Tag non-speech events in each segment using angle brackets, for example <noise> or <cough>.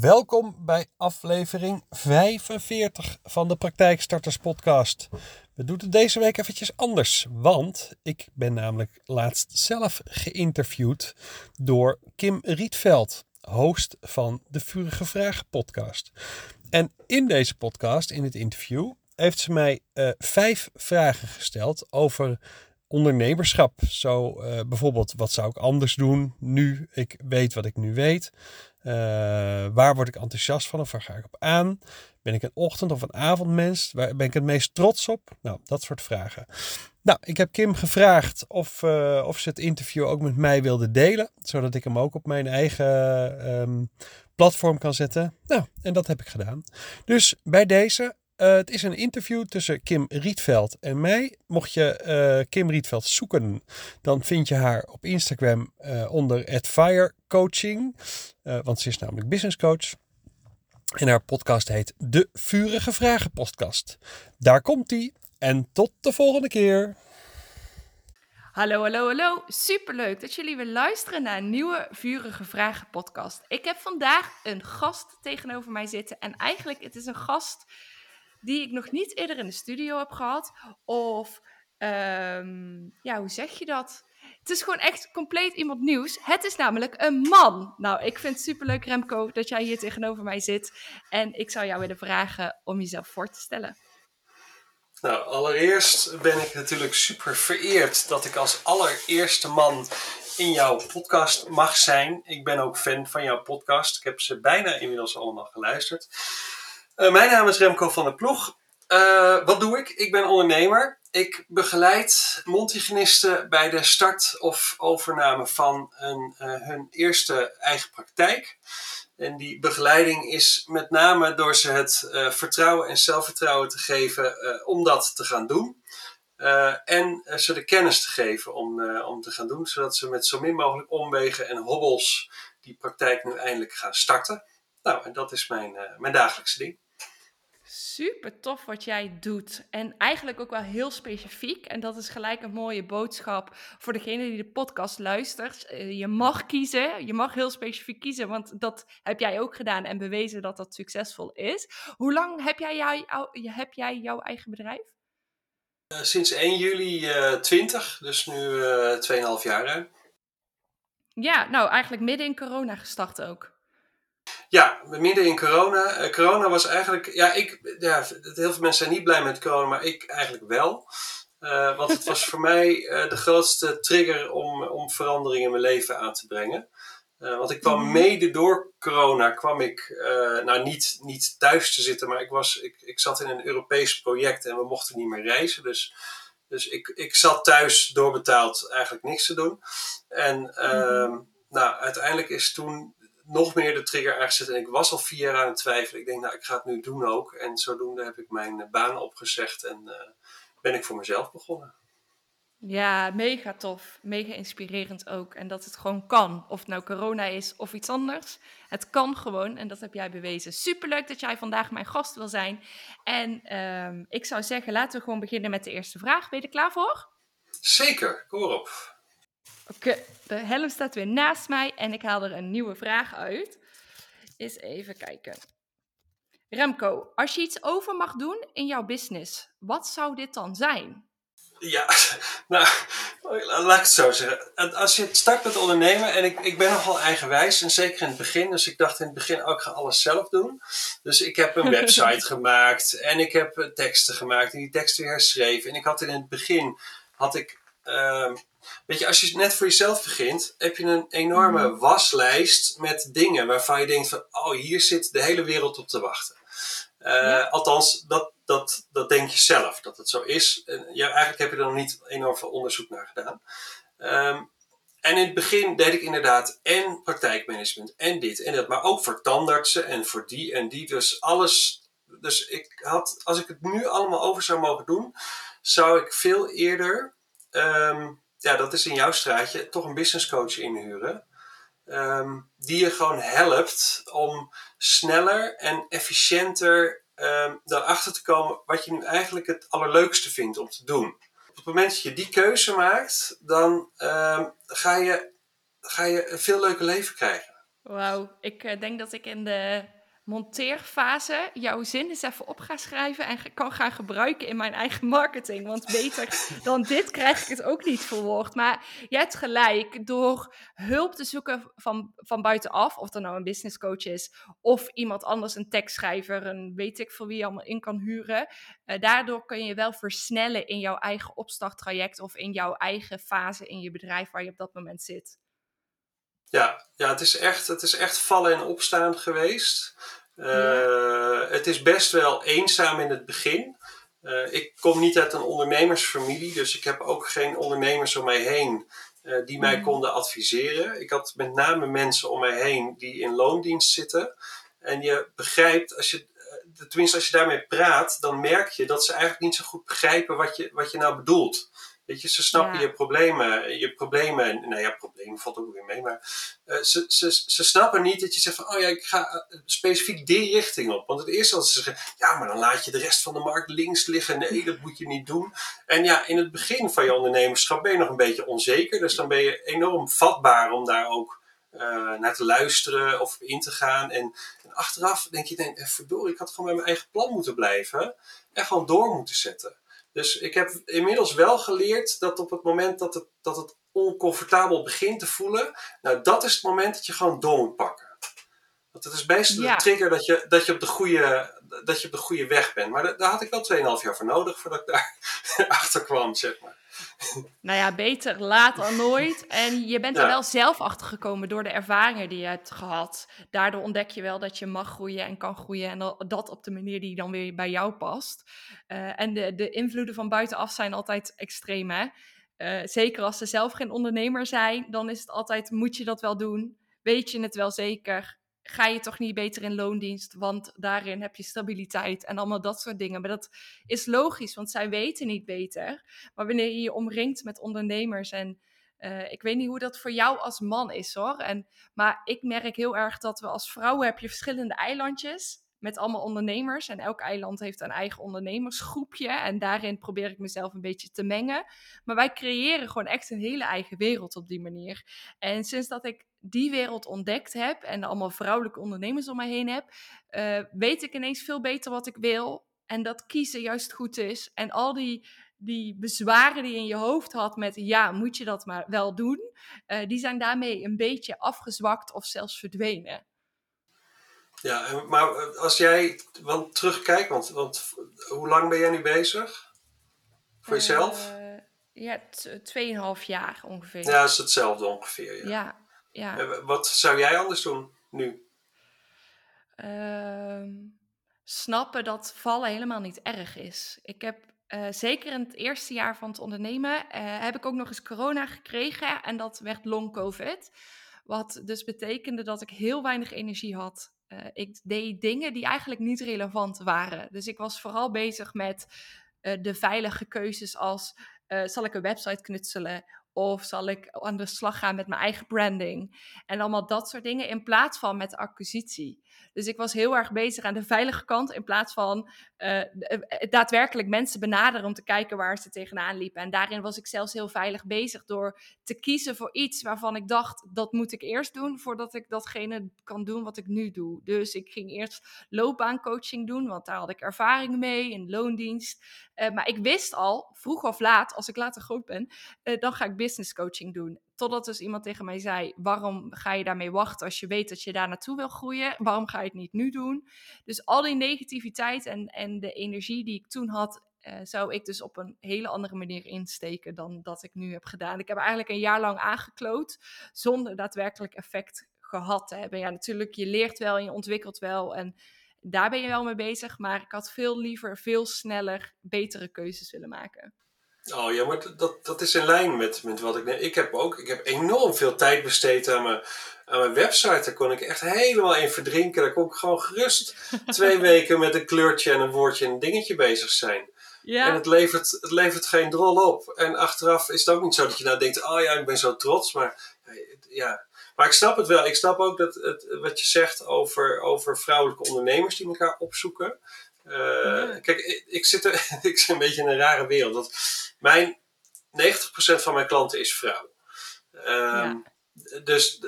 Welkom bij aflevering 45 van de Praktijkstarters Podcast. We doen het deze week eventjes anders, want ik ben namelijk laatst zelf geïnterviewd door Kim Rietveld, host van de Vurige Vragen podcast. En in deze podcast, in het interview, heeft ze mij uh, vijf vragen gesteld over ondernemerschap. Zo uh, bijvoorbeeld, wat zou ik anders doen nu ik weet wat ik nu weet? Uh, waar word ik enthousiast van of waar ga ik op aan? Ben ik een ochtend- of een avondmens? Waar ben ik het meest trots op? Nou, dat soort vragen. Nou, ik heb Kim gevraagd of, uh, of ze het interview ook met mij wilde delen, zodat ik hem ook op mijn eigen um, platform kan zetten. Nou, en dat heb ik gedaan. Dus bij deze, uh, het is een interview tussen Kim Rietveld en mij. Mocht je uh, Kim Rietveld zoeken, dan vind je haar op Instagram uh, onder Adfire Coaching. want ze is namelijk business coach. En haar podcast heet De Vurige Vragen Podcast. Daar komt ie. En tot de volgende keer. Hallo, hallo, hallo. Superleuk dat jullie weer luisteren naar een nieuwe Vurige Vragen podcast. Ik heb vandaag een gast tegenover mij zitten. En eigenlijk, het is een gast die ik nog niet eerder in de studio heb gehad. Of, um, ja, hoe zeg je dat? Het is gewoon echt compleet iemand nieuws. Het is namelijk een man. Nou, ik vind het superleuk, Remco, dat jij hier tegenover mij zit. En ik zou jou willen vragen om jezelf voor te stellen. Nou, allereerst ben ik natuurlijk super vereerd dat ik als allereerste man in jouw podcast mag zijn. Ik ben ook fan van jouw podcast. Ik heb ze bijna inmiddels allemaal geluisterd. Uh, mijn naam is Remco van der Ploeg. Uh, wat doe ik? Ik ben ondernemer. Ik begeleid mondhygiënisten bij de start of overname van een, uh, hun eerste eigen praktijk. En die begeleiding is met name door ze het vertrouwen en zelfvertrouwen te geven om dat te gaan doen. en ze de kennis te geven om, om te gaan doen, zodat ze met zo min mogelijk omwegen en hobbels die praktijk nu eindelijk gaan starten. Nou, en dat is mijn, mijn dagelijkse ding. Super tof wat jij doet. En eigenlijk ook wel heel specifiek. En dat is gelijk een mooie boodschap voor degene die de podcast luistert. Je mag kiezen. Je mag heel specifiek kiezen. Want dat heb jij ook gedaan en bewezen dat dat succesvol is. Hoe lang heb jij, jou, heb jij jouw eigen bedrijf? Uh, sinds 1 juli uh, 20, dus nu uh, 2,5 jaar. Ja, nou eigenlijk midden in corona gestart ook. Ja, midden in corona. Uh, corona was eigenlijk. Ja, ik, ja, heel veel mensen zijn niet blij met corona, maar ik eigenlijk wel. Uh, want het was voor <laughs> mij uh, de grootste trigger om, om verandering in mijn leven aan te brengen. want ik kwam mede door corona, kwam ik nou niet, niet thuis te zitten, maar ik, was, ik, ik zat in een Europees project en we mochten niet meer reizen. Dus, dus ik, ik zat thuis doorbetaald eigenlijk niks te doen. En mm-hmm. nou, uiteindelijk is toen nog meer de trigger aangezet. En ik was al vier jaar aan het twijfelen. Ik denk, nou, ik ga het nu doen ook. En zodoende heb ik mijn baan opgezegd en uh, ben ik voor mezelf begonnen. Ja, mega tof. Mega inspirerend ook. En dat het gewoon kan. Of het nou corona is of iets anders. Het kan gewoon en dat heb jij bewezen. Superleuk dat jij vandaag mijn gast wil zijn. En um, ik zou zeggen, laten we gewoon beginnen met de eerste vraag. Ben je er klaar voor? Zeker, kom op. Oké, okay, de helm staat weer naast mij en ik haal er een nieuwe vraag uit. Eens even kijken. Remco, als je iets over mag doen in jouw business, wat zou dit dan zijn? Ja, <laughs> nou, laat ik het zo zeggen. Als je start met ondernemen, en ik, ik ben nogal eigenwijs, en zeker in het begin, dus ik dacht in het begin ook, ik ga alles zelf doen. Dus ik heb een <laughs> website gemaakt, en ik heb teksten gemaakt, en die teksten weer herschreven. En ik had in het begin, had ik... Uh, Weet je, als je net voor jezelf begint, heb je een enorme mm. waslijst met dingen waarvan je denkt van, oh, hier zit de hele wereld op te wachten. Uh, ja. Althans, dat, dat, dat denk je zelf, dat het zo is. En ja, eigenlijk heb je er nog niet enorm veel onderzoek naar gedaan. Um, en in het begin deed ik inderdaad en praktijkmanagement en dit en dat, maar ook voor tandartsen en voor die en die. Dus alles. Dus ik had, als ik het nu allemaal over zou mogen doen, zou ik veel eerder um, ja, dat is in jouw straatje, toch een business coach inhuren. Um, die je gewoon helpt om sneller en efficiënter um, erachter te komen wat je nu eigenlijk het allerleukste vindt om te doen. Op het moment dat je die keuze maakt, dan um, ga, je, ga je een veel leuker leven krijgen. Wauw, ik uh, denk dat ik in de monteerfase jouw zin eens even op ga schrijven en kan gaan gebruiken in mijn eigen marketing. Want beter <laughs> dan dit krijg ik het ook niet verwoord. Maar je hebt gelijk, door hulp te zoeken van, van buitenaf, of er nou een business coach is, of iemand anders, een tekstschrijver, een weet ik voor wie je allemaal in kan huren. Uh, daardoor kun je wel versnellen in jouw eigen opstarttraject of in jouw eigen fase in je bedrijf waar je op dat moment zit. Ja, ja het, is echt, het is echt vallen en opstaan geweest. Uh, Het is best wel eenzaam in het begin. Uh, ik kom niet uit een ondernemersfamilie, dus ik heb ook geen ondernemers om mij heen uh, die mij mm. konden adviseren. Ik had met name mensen om mij heen die in loondienst zitten. En je begrijpt, als je, tenminste als je daarmee praat, dan merk je dat ze eigenlijk niet zo goed begrijpen wat je, wat je nou bedoelt. Weet je, ze snappen je problemen. Je problemen, nou ja, problemen valt ook weer mee, maar uh, ze, ze, ze snappen niet dat je zegt van, oh ja, ik ga uh, specifiek die richting op. Want het eerste wat ze zeggen, ja, maar dan laat je de rest van de markt links liggen. Nee, dat moet je niet doen. En ja, in het begin van je ondernemerschap ben je nog een beetje onzeker. Dus dan ben je enorm vatbaar om daar ook uh, naar te luisteren of in te gaan. En, en achteraf denk je, denk, verdorie, ik had gewoon bij mijn eigen plan moeten blijven. En gewoon door moeten zetten. Dus ik heb inmiddels wel geleerd dat op het moment dat het, dat het oncomfortabel begint te voelen, nou dat is het moment dat je gewoon door moet pakken. Want het is best ja. de trigger dat je, dat, je op de goede, dat je op de goede weg bent. Maar daar, had ik wel 2,5 jaar voor nodig voordat ik daar <laughs> achter kwam, zeg maar. Nou ja, beter laat dan nooit. En je bent er wel zelf achter gekomen door de ervaringen die je hebt gehad. Daardoor ontdek je wel dat je mag groeien en kan groeien. En dat op de manier die dan weer bij jou past. Uh, en de, de invloeden van buitenaf zijn altijd extreem, hè? Uh, zeker als ze zelf geen ondernemer zijn, dan is het altijd: moet je dat wel doen? Weet je het wel zeker? Ga je toch niet beter in loondienst, want daarin heb je stabiliteit en allemaal dat soort dingen. Maar dat is logisch, want zij weten niet beter. Maar wanneer je je omringt met ondernemers en uh, ik weet niet hoe dat voor jou als man is hoor. En, maar ik merk heel erg dat we als vrouwen heb je verschillende eilandjes met allemaal ondernemers. En elk eiland heeft een eigen ondernemersgroepje. En daarin probeer ik mezelf een beetje te mengen. Maar wij creëren gewoon echt een hele eigen wereld op die manier. En sinds dat ik die wereld ontdekt heb en allemaal vrouwelijke ondernemers om mij heen heb, uh, weet ik ineens veel beter wat ik wil. En dat kiezen juist goed is. En al die, die bezwaren die in je hoofd had met ja, moet je dat maar wel doen, uh, die zijn daarmee een beetje afgezwakt of zelfs verdwenen. Ja, maar als jij want terugkijkt, want, want hoe lang ben jij nu bezig? Voor jezelf? Uh, ja, tweeënhalf jaar ongeveer. Ja, dat is hetzelfde ongeveer. Ja. ja, ja. Wat zou jij anders doen nu? Uh, snappen dat vallen helemaal niet erg is. Ik heb uh, zeker in het eerste jaar van het ondernemen, heb ik ook nog eens corona gekregen en dat werd long covid. Wat dus betekende dat ik heel weinig energie had. Uh, ik deed dingen die eigenlijk niet relevant waren. Dus ik was vooral bezig met uh, de veilige keuzes als uh, zal ik een website knutselen of zal ik aan de slag gaan met mijn eigen branding? En allemaal dat soort dingen in plaats van met acquisitie. Dus ik was heel erg bezig aan de veilige kant in plaats van uh, daadwerkelijk mensen benaderen om te kijken waar ze tegenaan liepen. En daarin was ik zelfs heel veilig bezig door te kiezen voor iets waarvan ik dacht dat moet ik eerst doen voordat ik datgene kan doen wat ik nu doe. Dus ik ging eerst loopbaancoaching doen, want daar had ik ervaring mee in loondienst. Uh, maar ik wist al, vroeg of laat, als ik later groot ben, dan ga ik business coaching doen. Totdat dus iemand tegen mij zei: Waarom ga je daarmee wachten als je weet dat je daar naartoe wil groeien? Waarom ga je het niet nu doen? Dus al die negativiteit en, en de energie die ik toen had, uh, zou ik dus op een hele andere manier insteken dan dat ik nu heb gedaan. Ik heb eigenlijk een jaar lang aangekloot zonder daadwerkelijk effect gehad te hebben. Ja, natuurlijk, je leert wel en je ontwikkelt wel. En daar ben je wel mee bezig. Maar ik had veel liever, veel sneller, betere keuzes willen maken. Oh ja, maar dat, dat is in lijn met, met wat ik net. Ik heb ook ik heb enorm veel tijd besteed aan mijn, aan mijn website. Daar kon ik echt helemaal in verdrinken. Daar kon ik gewoon gerust <laughs> twee weken met een kleurtje en een woordje en een dingetje bezig zijn. Ja. En het levert, het levert geen drol op. En achteraf is het ook niet zo dat je nou denkt: oh ja, ik ben zo trots. Maar ja. Maar ik snap het wel. Ik snap ook dat het, wat je zegt over, over vrouwelijke ondernemers die elkaar opzoeken. Uh, Kijk, ik, ik, zit er, <laughs> ik zit een beetje in een rare wereld. Want mijn 90% van mijn klanten is vrouw. Ja. dus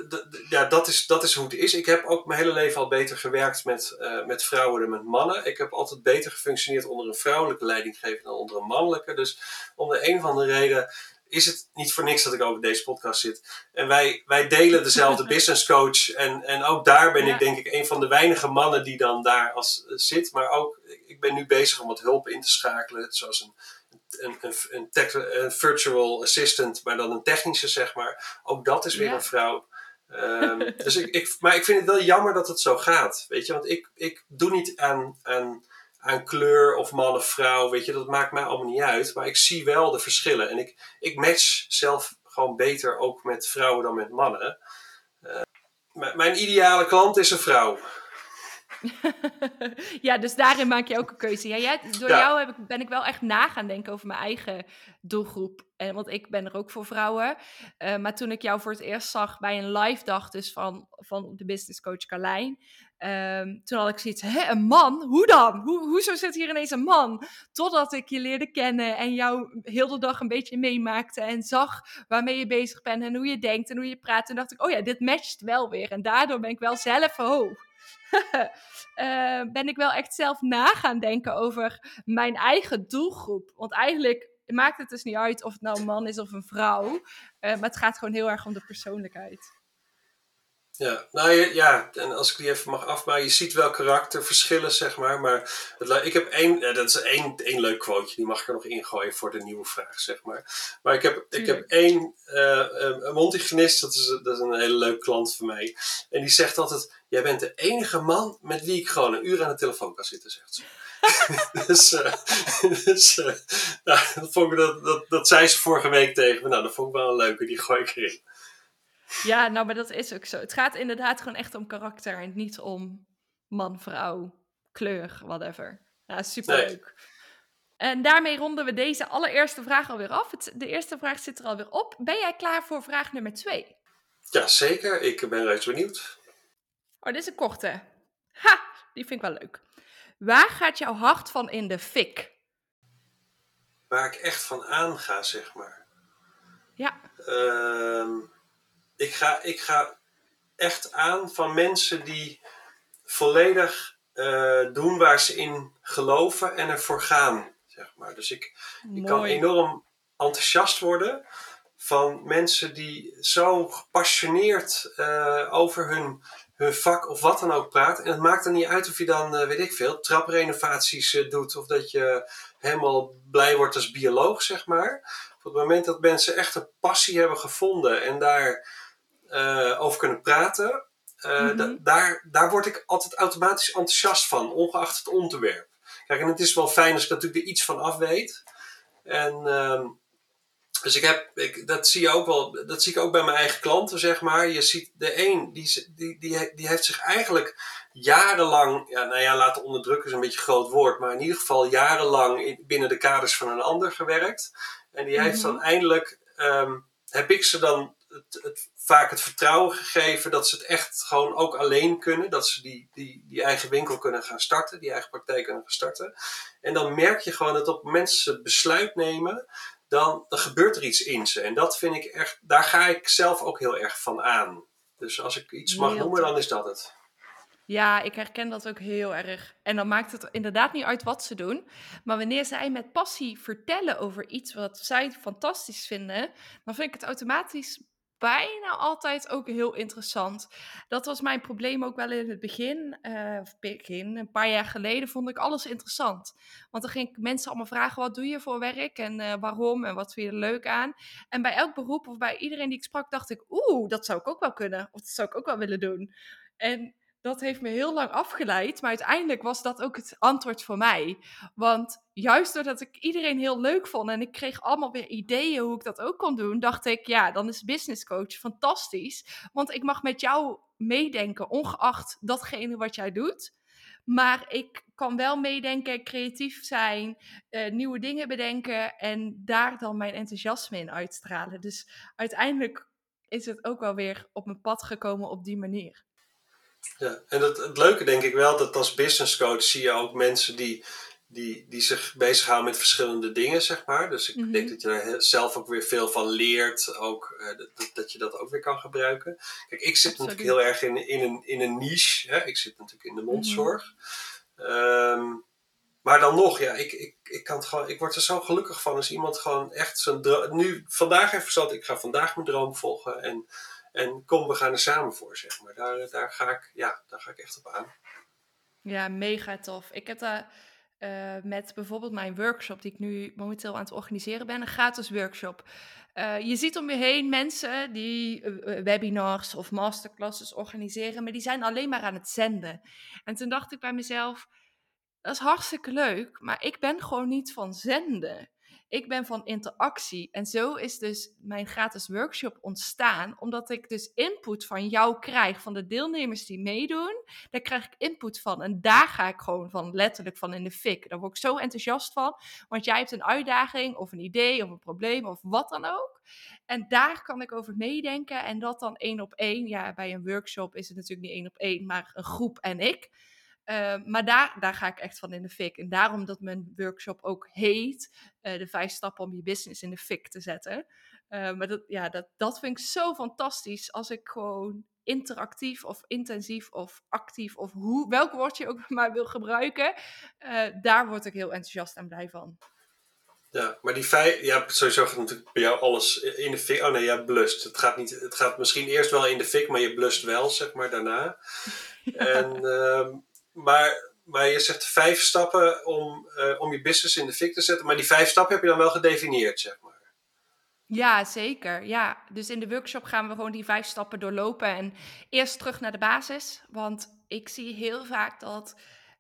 ja, dat is, dat is hoe het is. Ik heb ook mijn hele leven al beter gewerkt met, uh, met vrouwen dan met mannen. Ik heb altijd beter gefunctioneerd onder een vrouwelijke leidinggever dan onder een mannelijke. Dus om de een of andere reden is het niet voor niks dat ik in deze podcast zit. En wij, wij delen dezelfde <laughs> business coach. En, en ook daar ben ik denk ik een van de weinige mannen die dan daar als, uh, zit. Maar ook, ik ben nu bezig om wat hulp in te schakelen. Zoals een een, een, een, virtual assistant, maar dan een technische, zeg maar. Ook dat is weer een vrouw. Um, dus ik, ik, maar ik vind het wel jammer dat het zo gaat. Weet je, want ik, ik doe niet aan, aan, aan kleur of man of vrouw. Weet je, dat maakt mij allemaal niet uit. Maar ik zie wel de verschillen. En ik, ik match zelf gewoon beter ook met vrouwen dan met mannen. Uh, mijn ideale klant is een vrouw. <laughs> ja, dus daarin maak je ook een keuze. Ja, jij, door jou heb ik, ben ik wel echt na gaan denken over mijn eigen doelgroep. En, want ik ben er ook voor vrouwen. Uh, maar toen ik jou voor het eerst zag bij een live dag dus van, van de business coach Carlijn. Um, toen had ik zoiets, hè, een man? Hoe dan? Hoe, hoezo zit hier ineens een man? Totdat ik je leerde kennen en jou heel de dag een beetje meemaakte en zag waarmee je bezig bent en hoe je denkt en hoe je praat. Toen dacht ik, oh ja, dit matcht wel weer. En daardoor ben ik wel zelf, oh, <laughs> ben ik wel echt zelf na gaan denken over mijn eigen doelgroep. Want eigenlijk maakt het dus niet uit of het nou een man is of een vrouw. Uh, maar het gaat gewoon heel erg om de persoonlijkheid. Ja, nou ja, en als ik die even mag afmaken, je ziet wel karakterverschillen, zeg maar. Maar het, ik heb één, dat is één, één leuk quoteje, die mag ik er nog ingooien voor de nieuwe vraag, zeg maar. Maar ik heb, ik heb één, uh, een Montigenist, dat is, dat is een hele leuke klant van mij. En die zegt altijd, jij bent de enige man met wie ik gewoon een uur aan de telefoon kan zitten, zegt ze. <laughs> dus, uh, dus uh, nou, dat, vond ik, dat, dat, dat zei ze vorige week tegen me. Nou, dat vond ik wel een leuke, die gooi ik erin. Ja, nou, maar dat is ook zo. Het gaat inderdaad gewoon echt om karakter en niet om man, vrouw, kleur, whatever. Ja, superleuk. Nee. En daarmee ronden we deze allereerste vraag alweer af. Het, de eerste vraag zit er alweer op. Ben jij klaar voor vraag nummer twee? Ja, zeker. Ik ben reeds benieuwd. Oh, dit is een korte. Ha, die vind ik wel leuk. Waar gaat jouw hart van in de fik? Waar ik echt van aanga, zeg maar. Ja. Ehm ik ga, ik ga echt aan van mensen die volledig uh, doen waar ze in geloven en ervoor gaan. Zeg maar. Dus ik, ik kan enorm enthousiast worden van mensen die zo gepassioneerd uh, over hun, hun vak of wat dan ook praten. En het maakt er niet uit of je dan, uh, weet ik veel, traprenovaties doet of dat je helemaal blij wordt als bioloog, zeg maar. Op het moment dat mensen echt een passie hebben gevonden en daar uh, over kunnen praten, uh, mm-hmm. daar, daar word ik altijd automatisch enthousiast van, ongeacht het onderwerp. Kijk, en het is wel fijn als ik natuurlijk er iets van af weet. En uh, dus ik heb, ik, dat zie je ook wel, dat zie ik ook bij mijn eigen klanten, zeg maar. Je ziet de een, die, die, die, die heeft zich eigenlijk jarenlang, ja, nou ja, laten onderdrukken is een beetje een groot woord, maar in ieder geval jarenlang in, binnen de kaders van een ander gewerkt. En die heeft mm-hmm. dan eindelijk, um, heb ik ze dan het, het, vaak het vertrouwen gegeven dat ze het echt gewoon ook alleen kunnen. Dat ze die, die, die eigen winkel kunnen gaan starten, die eigen praktijk kunnen gaan starten. En dan merk je gewoon dat op het besluit nemen, dan, dan gebeurt er iets in ze. En dat vind ik echt, daar ga ik zelf ook heel erg van aan. Dus als ik iets mag noemen, dan is dat het. Ja, ik herken dat ook heel erg. En dan maakt het inderdaad niet uit wat ze doen. Maar wanneer zij met passie vertellen over iets wat zij fantastisch vinden, dan vind ik het automatisch bijna altijd ook heel interessant. Dat was mijn probleem ook wel in het begin. Of begin, een paar jaar geleden vond ik alles interessant. Want dan ging ik mensen allemaal vragen: wat doe je voor werk en uh, waarom en wat vind je er leuk aan? En bij elk beroep of bij iedereen die ik sprak, dacht ik: oeh, dat zou ik ook wel kunnen. Of dat zou ik ook wel willen doen. En dat heeft me heel lang afgeleid. Maar uiteindelijk was dat ook het antwoord voor mij. Want juist doordat ik iedereen heel leuk vond en ik kreeg allemaal weer ideeën hoe ik dat ook kon doen, dacht ik, ja, dan is business coach fantastisch. Want ik mag met jou meedenken, ongeacht datgene wat jij doet. Maar ik kan wel meedenken, creatief zijn, uh, nieuwe dingen bedenken en daar dan mijn enthousiasme in uitstralen. Dus uiteindelijk is het ook wel weer op mijn pad gekomen op die manier. Ja, en het, het leuke denk ik wel, dat als business coach zie je ook mensen die, die, die zich bezighouden met verschillende dingen, zeg maar. Dus ik Mhm. denk dat je daar zelf ook weer veel van leert. Ook, eh, dat, dat je dat ook weer kan gebruiken. Kijk, ik zit Absoluut. natuurlijk heel erg in, in, een, in een niche. Hè? Ik zit natuurlijk in de mondzorg. Ehm, maar dan nog, ja, ik, ik, ik, kan het gewoon, ik word er zo gelukkig van als iemand gewoon echt zijn dro- Nu, vandaag even zat, ik ga vandaag mijn droom volgen. En, en kom, we gaan er samen voor, zeg maar. Daar, daar, ga, ik, ja, daar ga ik echt op aan. Ja, mega tof. Ik heb daar eh, met bijvoorbeeld mijn workshop, die ik nu momenteel aan het organiseren ben, een gratis workshop. Eh, je ziet om je heen mensen die eh, webinars of masterclasses organiseren, maar die zijn alleen maar aan het zenden. En toen dacht ik bij mezelf, dat is hartstikke leuk, maar ik ben gewoon niet van zenden. Ik ben van interactie. En zo is dus mijn gratis workshop ontstaan, omdat ik dus input van jou krijg, van de deelnemers die meedoen. Daar krijg ik input van. En daar ga ik gewoon van letterlijk van in de fik. Daar word ik zo enthousiast van. Want jij hebt een uitdaging of een idee of een probleem of wat dan ook. En daar kan ik over meedenken. En dat dan één op één. Ja, bij een workshop is het natuurlijk niet één op één, maar een groep en ik. Uh, maar daar, daar ga ik echt van in de fik. En daarom dat mijn workshop ook heet: uh, De vijf stappen om je business in de fik te zetten. Uh, maar dat, ja, dat, dat vind ik zo fantastisch als ik gewoon interactief of intensief of actief of hoe, welk woord je ook <laughs> maar wil gebruiken, uh, daar word ik heel enthousiast en blij van. Ja, maar die vijf, ja, sowieso gaat natuurlijk bij jou alles in de fik. Oh nee, ja, blust. Het gaat, niet, het gaat misschien eerst wel in de fik, maar je blust wel, zeg maar, daarna. Ja. <laughs> En, uh, maar, maar je zegt vijf stappen om, uh, om je business in de fik te zetten. Maar die vijf stappen heb je dan wel gedefinieerd, zeg maar. Ja, zeker. Ja, dus in de workshop gaan we gewoon die vijf stappen doorlopen. En eerst terug naar de basis. Want ik zie heel vaak dat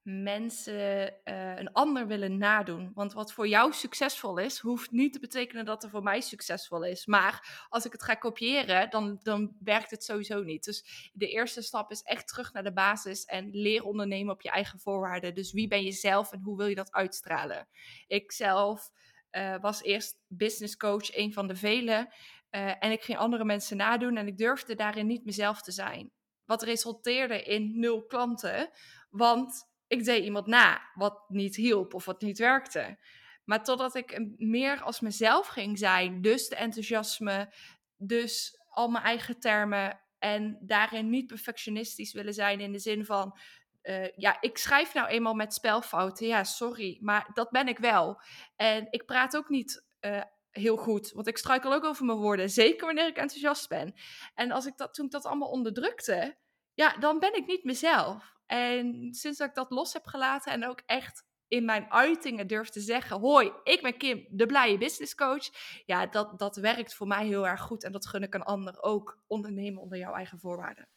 mensen uh, een ander willen nadoen. Want wat voor jou succesvol is, hoeft niet te betekenen dat er voor mij succesvol is. Maar als ik het ga kopiëren, dan, dan werkt het sowieso niet. Dus de eerste stap is echt terug naar de basis en leer ondernemen op je eigen voorwaarden. Dus wie ben je zelf en hoe wil je dat uitstralen? Ik zelf uh, was eerst business coach, een van de vele. Uh, en ik ging andere mensen nadoen en ik durfde daarin niet mezelf te zijn. Wat resulteerde in nul klanten, want ik deed iemand na wat niet hielp of wat niet werkte. Maar totdat ik meer als mezelf ging zijn, dus de enthousiasme, dus al mijn eigen termen en daarin niet perfectionistisch willen zijn in de zin van, uh, ja, ik schrijf nou eenmaal met spelfouten, ja, sorry, maar dat ben ik wel. En ik praat ook niet uh, heel goed, want ik struikel ook over mijn woorden, zeker wanneer ik enthousiast ben. En als ik dat, toen ik dat allemaal onderdrukte, ja, dan ben ik niet mezelf. En sinds dat ik dat los heb gelaten en ook echt in mijn uitingen durf te zeggen: Hoi, ik ben Kim, de blije business coach. Ja, dat, dat werkt voor mij heel erg goed en dat gun ik een ander ook. Ondernemen onder jouw eigen voorwaarden.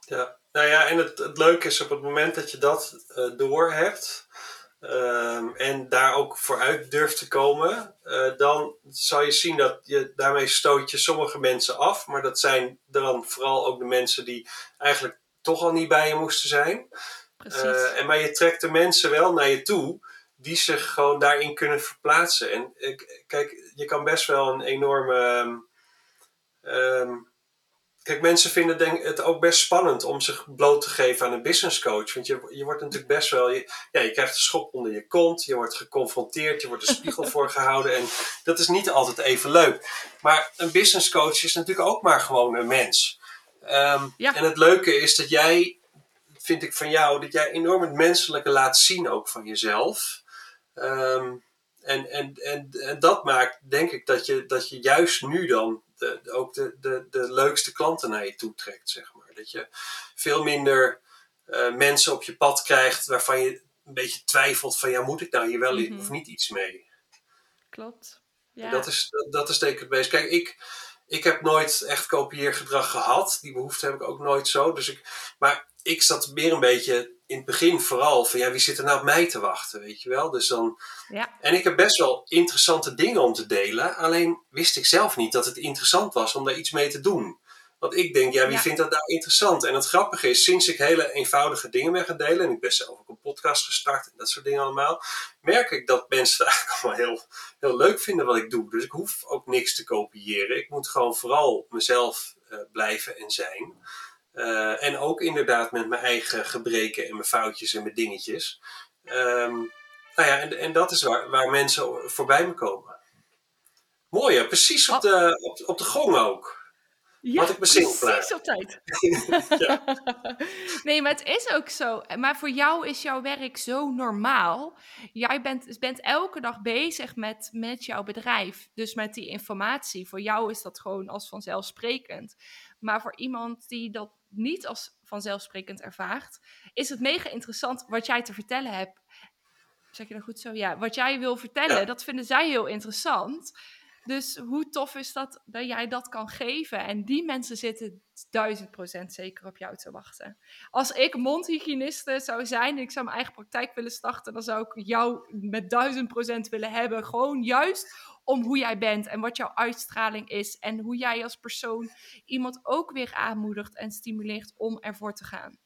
Ja, nou ja, en het, het leuke is op het moment dat je dat uh, door hebt. Um, en daar ook vooruit durft te komen, uh, dan zal je zien dat je daarmee stoot je sommige mensen af. Maar dat zijn dan vooral ook de mensen die eigenlijk toch al niet bij je moesten zijn. Precies. Uh, en maar je trekt de mensen wel naar je toe die zich gewoon daarin kunnen verplaatsen. En uh, kijk, je kan best wel een enorme. Um, kijk, mensen vinden denk, het ook best spannend om zich bloot te geven aan een business coach. Want je, je wordt natuurlijk best wel. Je, ja, je krijgt een schop onder je kont, je wordt geconfronteerd, je wordt een spiegel <laughs> voor gehouden. En dat is niet altijd even leuk. Maar een business coach is natuurlijk ook maar gewoon een mens. Um, ja. En het leuke is dat jij, vind ik van jou, dat jij enorm het menselijke laat zien ook van jezelf. Um, en, en, en, en dat maakt, denk ik, dat je, dat je juist nu dan de, de, ook de, de, de leukste klanten naar je toe trekt, zeg maar. Dat je veel minder uh, mensen op je pad krijgt waarvan je een beetje twijfelt van, ja, moet ik nou hier wel mm -hmm. of niet iets mee? Klopt. Ja. Dat, is, dat, dat is denk ik het meest. Kijk, ik, ik heb nooit echt kopieergedrag gehad. Die behoefte heb ik ook nooit zo. Dus ik, maar ik zat meer een beetje in het begin vooral van ja, wie zit er nou op mij te wachten, weet je wel? Dus dan, ja. En ik heb best wel interessante dingen om te delen. Alleen wist ik zelf niet dat het interessant was om daar iets mee te doen. Want ik denk, ja, wie ja. vindt dat nou interessant? En het grappige is, sinds ik hele eenvoudige dingen ben gaan delen, en ik ben zelf ook een podcast gestart en dat soort dingen allemaal, merk ik dat mensen het <laughs> eigenlijk allemaal heel, heel leuk vinden wat ik doe. Dus ik hoef ook niks te kopiëren. Ik moet gewoon vooral mezelf uh, blijven en zijn. Uh, en ook inderdaad met mijn eigen gebreken en mijn foutjes en mijn dingetjes. Um, nou ja, en, en dat is waar, waar mensen voorbij me komen. Mooi hè, precies op de, op, op de gong ook. Ja, Had ik mijn single klaar. precies op tijd. <laughs> <laughs> nee, maar het is ook zo. Maar voor jou is jouw werk zo normaal. Jij bent, bent elke dag bezig met, met jouw bedrijf. Dus met die informatie. Voor jou is dat gewoon als vanzelfsprekend. Maar voor iemand die dat niet als vanzelfsprekend ervaart, is het mega interessant wat jij te vertellen hebt. Zeg je dat goed zo? Ja, wat jij wil vertellen, Ja. dat vinden zij heel interessant. Dus hoe tof is dat dat jij dat kan geven? En die mensen zitten duizend procent zeker op jou te wachten. Als ik mondhygiëniste zou zijn en ik zou mijn eigen praktijk willen starten, dan zou ik jou met duizend procent willen hebben. Gewoon juist om hoe jij bent en wat jouw uitstraling is. En hoe jij als persoon iemand ook weer aanmoedigt en stimuleert om ervoor te gaan.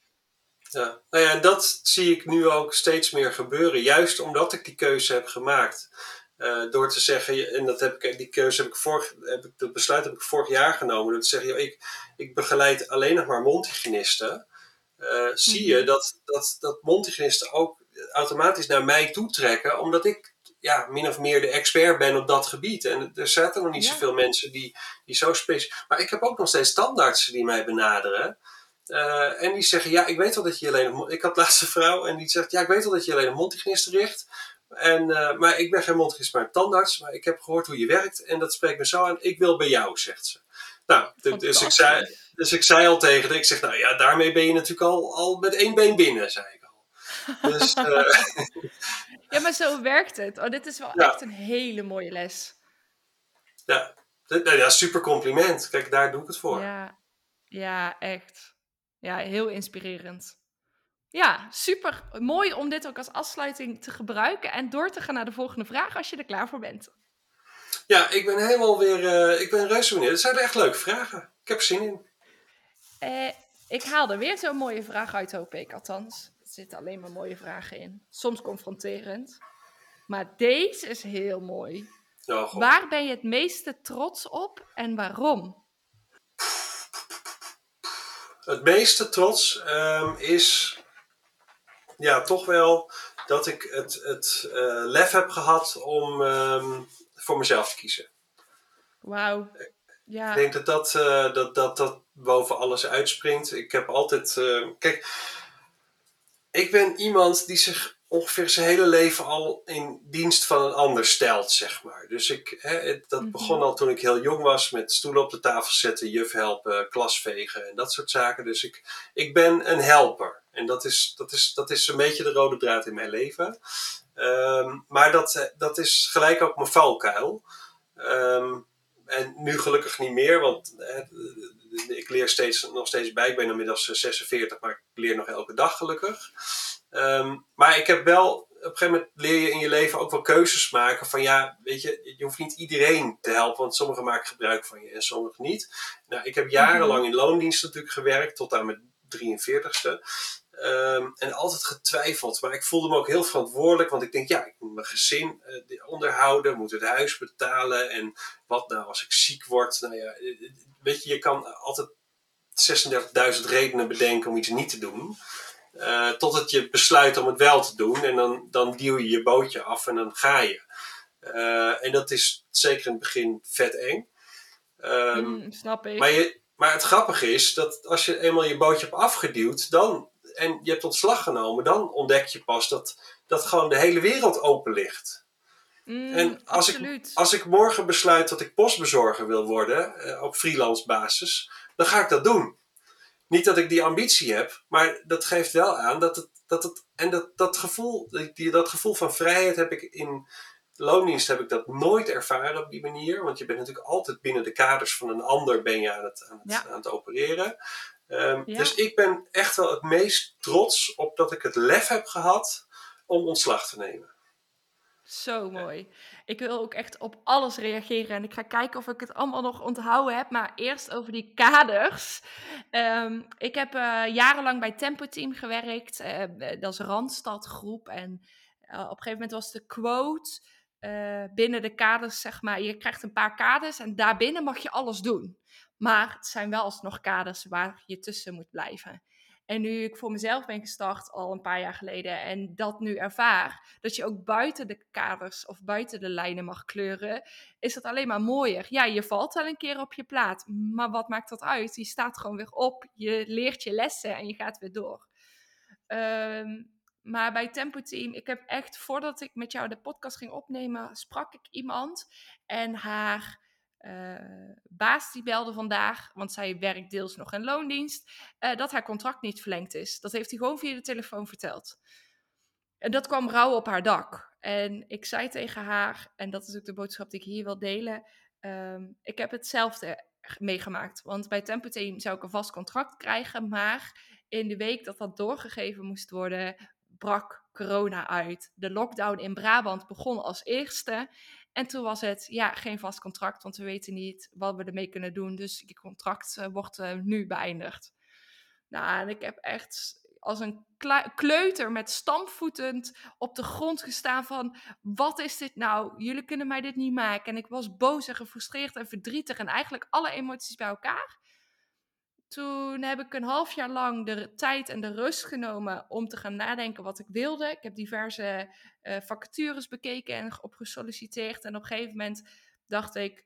Ja, nou ja, dat zie ik nu ook steeds meer gebeuren. Juist omdat ik die keuze heb gemaakt. Eh, door te zeggen, en dat heb ik, die keuze heb ik vorig, heb ik, dat besluit heb ik vorig jaar genomen. Door te zeggen, joh, ik, ik begeleid alleen nog maar mondhygiënisten. Eh, zie je Mhm. dat, dat, dat mondhygiënisten ook automatisch naar mij toetrekken. Omdat ik ja, min of meer de expert ben op dat gebied. En er zaten nog niet Ja. zoveel mensen die, die zo specifiek... Maar ik heb ook nog steeds standaardsen die mij benaderen. Eh, en die zeggen, ja, ik weet wel dat je alleen... op Ik had laatst een vrouw en die zegt, ja, ik weet wel dat je alleen een mondhygiënist richt. En, eh, maar ik ben geen maar een tandarts. Maar ik heb gehoord hoe je werkt en dat spreekt me zo aan. Ik wil bij jou, zegt ze. Nou, dus ik, zei, dus ik zei al tegen haar, ik zeg, nou ja, daarmee ben je natuurlijk al, al met één been binnen, zei ik al. Dus, <laughs> eh, <laughs> Ja, maar zo werkt het. Oh, dit is wel Ja. echt een hele mooie les. ja, nou ja, super compliment. Kijk, daar doe ik het voor. Ja, ja, echt. Ja, heel inspirerend. Ja, super mooi om dit ook als afsluiting te gebruiken en door te gaan naar de volgende vraag als je er klaar voor bent. Ja, ik ben helemaal weer, eh, ik ben reuze benieuwd. Het zijn echt leuke vragen. Ik heb er zin in. Eh, ik haal er weer zo'n mooie vraag uit, hoop ik althans. Er zitten alleen maar mooie vragen in. Soms confronterend. Maar deze is heel mooi. Oh. Waar ben je het meeste trots op en waarom? Het meeste trots ehm, is ja, toch wel dat ik het, het eh, lef heb gehad om ehm, voor mezelf te kiezen. Wauw. Ja, Ik denk dat dat, eh, dat, dat dat boven alles uitspringt. Ik heb altijd. eh, kijk, ik ben iemand die zich ongeveer zijn hele leven al in dienst van een ander stelt, zeg maar. Dus ik, hè, het- dat Mhm. begon al toen ik heel jong was met stoelen op de tafel zetten, juf helpen, klas vegen en dat soort zaken. Dus ik, ik ben een helper. En dat is, dat, is, dat is een beetje de rode draad in mijn leven. Ehm, maar dat, eh, dat is gelijk ook mijn valkuil. Ehm, en nu gelukkig niet meer, want eh, ik leer steeds, nog steeds bij. Ik ben inmiddels eh, 46, maar ik leer nog elke dag gelukkig. Ehm, maar ik heb wel, op een gegeven moment leer je in je leven ook wel keuzes maken. Van ja, weet je, je hoeft niet iedereen te helpen, want sommigen maken gebruik van je en sommigen niet. Nou, ik heb jarenlang in loondienst natuurlijk gewerkt, tot aan mijn 43ste. Ehm, en altijd getwijfeld, maar ik voelde me ook heel verantwoordelijk, want ik denk, ja, ik moet mijn gezin eh, onderhouden, moet het huis betalen en wat nou als ik ziek word. Nou ja, eh, weet je, je kan altijd 36.000 redenen bedenken om iets niet te doen. Eh, totdat je besluit om het wel te doen en dan, dan duw je je bootje af en dan ga je. Eh, en dat is zeker in het begin vet eng. Ehm, Mm, snap ik. maar, je, maar het grappige is dat als je eenmaal je bootje hebt afgeduwd dan, en je hebt ontslag genomen, dan ontdek je pas dat, dat gewoon de hele wereld open ligt. Mm, en als ik-. Als ik morgen besluit dat ik postbezorger wil worden eh, op freelance basis, dan ga ik dat doen. Niet dat ik die ambitie heb, maar dat geeft wel aan dat het. Dat het en dat, dat, gevoel, die, dat gevoel van vrijheid heb ik in loondienst heb ik dat nooit ervaren op die manier. Want je bent natuurlijk altijd binnen de kaders van een ander ben je aan het, aan het, Ja. aan het opereren. Ehm, Ja. Dus ik ben echt wel het meest trots op dat ik het lef heb gehad om ontslag te nemen. Zo mooi. Ik wil ook echt op alles reageren en ik ga kijken of ik het allemaal nog onthouden heb. Maar eerst over die kaders. Ehm, ik heb eh, jarenlang bij Tempo Team gewerkt. eh, dat is Randstadgroep. En eh, op een gegeven moment was de quote binnen de kaders, zeg maar, je krijgt een paar kaders en daarbinnen mag je alles doen. Maar het zijn wel alsnog kaders waar je tussen moet blijven. En nu ik voor mezelf ben gestart al een paar jaar geleden en dat nu ervaar, dat je ook buiten de kaders of buiten de lijnen mag kleuren, is dat alleen maar mooier. Ja, je valt wel een keer op je plaat, maar wat maakt dat uit? Je staat gewoon weer op, je leert je lessen en je gaat weer door. Ehm, maar bij Tempo Team, ik heb echt voordat ik met jou de podcast ging opnemen, sprak ik iemand en haar uh, baas die belde vandaag, want zij werkt deels nog in loondienst, uh, dat haar contract niet verlengd is. Dat heeft hij gewoon via de telefoon verteld. En dat kwam rauw op haar dak. En ik zei tegen haar, en dat is ook de boodschap die ik hier wil delen, um, ik heb hetzelfde meegemaakt. Want bij Tempo Team zou ik een vast contract krijgen, maar in de week dat dat doorgegeven moest worden, brak corona uit. De lockdown in Brabant begon als eerste. En toen was het, ja, geen vast contract, want we weten niet wat we ermee kunnen doen. Dus je contract uh, wordt uh, nu beëindigd. Nou, en ik heb echt als een kleuter met stampvoetend op de grond gestaan van... Wat is dit nou? Jullie kunnen mij dit niet maken. En ik was boos en gefrustreerd en verdrietig en eigenlijk alle emoties bij elkaar. Toen heb ik een half jaar lang de tijd en de rust genomen om te gaan nadenken wat ik wilde. Ik heb diverse uh, vacatures bekeken en op gesolliciteerd. En op een gegeven moment dacht ik,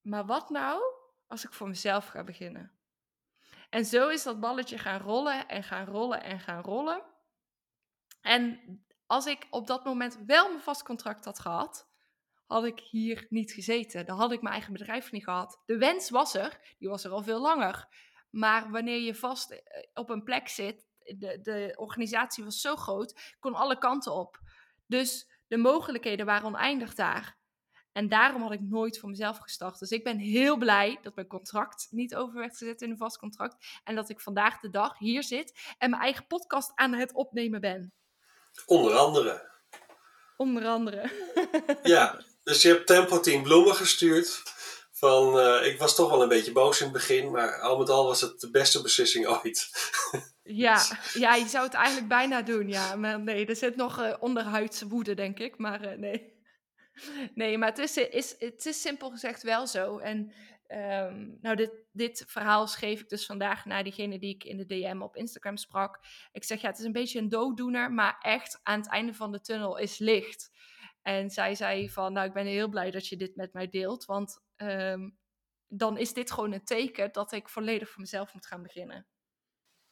maar wat nou als ik voor mezelf ga beginnen? En zo is dat balletje gaan rollen en gaan rollen en gaan rollen. En als ik op dat moment wel mijn vast contract had gehad, had ik hier niet gezeten. Dan had ik mijn eigen bedrijf niet gehad. De wens was er, die was er al veel langer. Maar wanneer je vast eh, op een plek zit, de, de organisatie was zo groot, kon alle kanten op. Dus de mogelijkheden waren oneindig daar. En daarom had ik nooit voor mezelf gestart. Dus ik ben heel blij dat mijn contract niet over werd gezet in een vast contract. En dat ik vandaag de dag hier zit en mijn eigen podcast aan het opnemen ben. Onder andere. Onder andere. ja, <laughs> dus je hebt Tempo Team bloemen gestuurd. Van, uh, ik was toch wel een beetje boos in het begin, maar al met al was het de beste beslissing <laughs> ooit. ja, ja, je zou het eigenlijk bijna doen, ja. Maar nee, er zit nog uh, onderhuidse woede, denk ik. Maar uh, nee. Nee, maar het is, het is simpel gezegd wel zo. En um, nou, dit, dit verhaal schreef ik dus vandaag naar diegene die ik in de DM op Instagram sprak. Ik zeg, ja, het is een beetje een dooddoener, maar echt aan het einde van de tunnel is licht. En zij zei van, nou, ik ben heel blij dat je dit met mij deelt, want um, dan is dit gewoon een teken dat ik volledig voor mezelf moet gaan beginnen.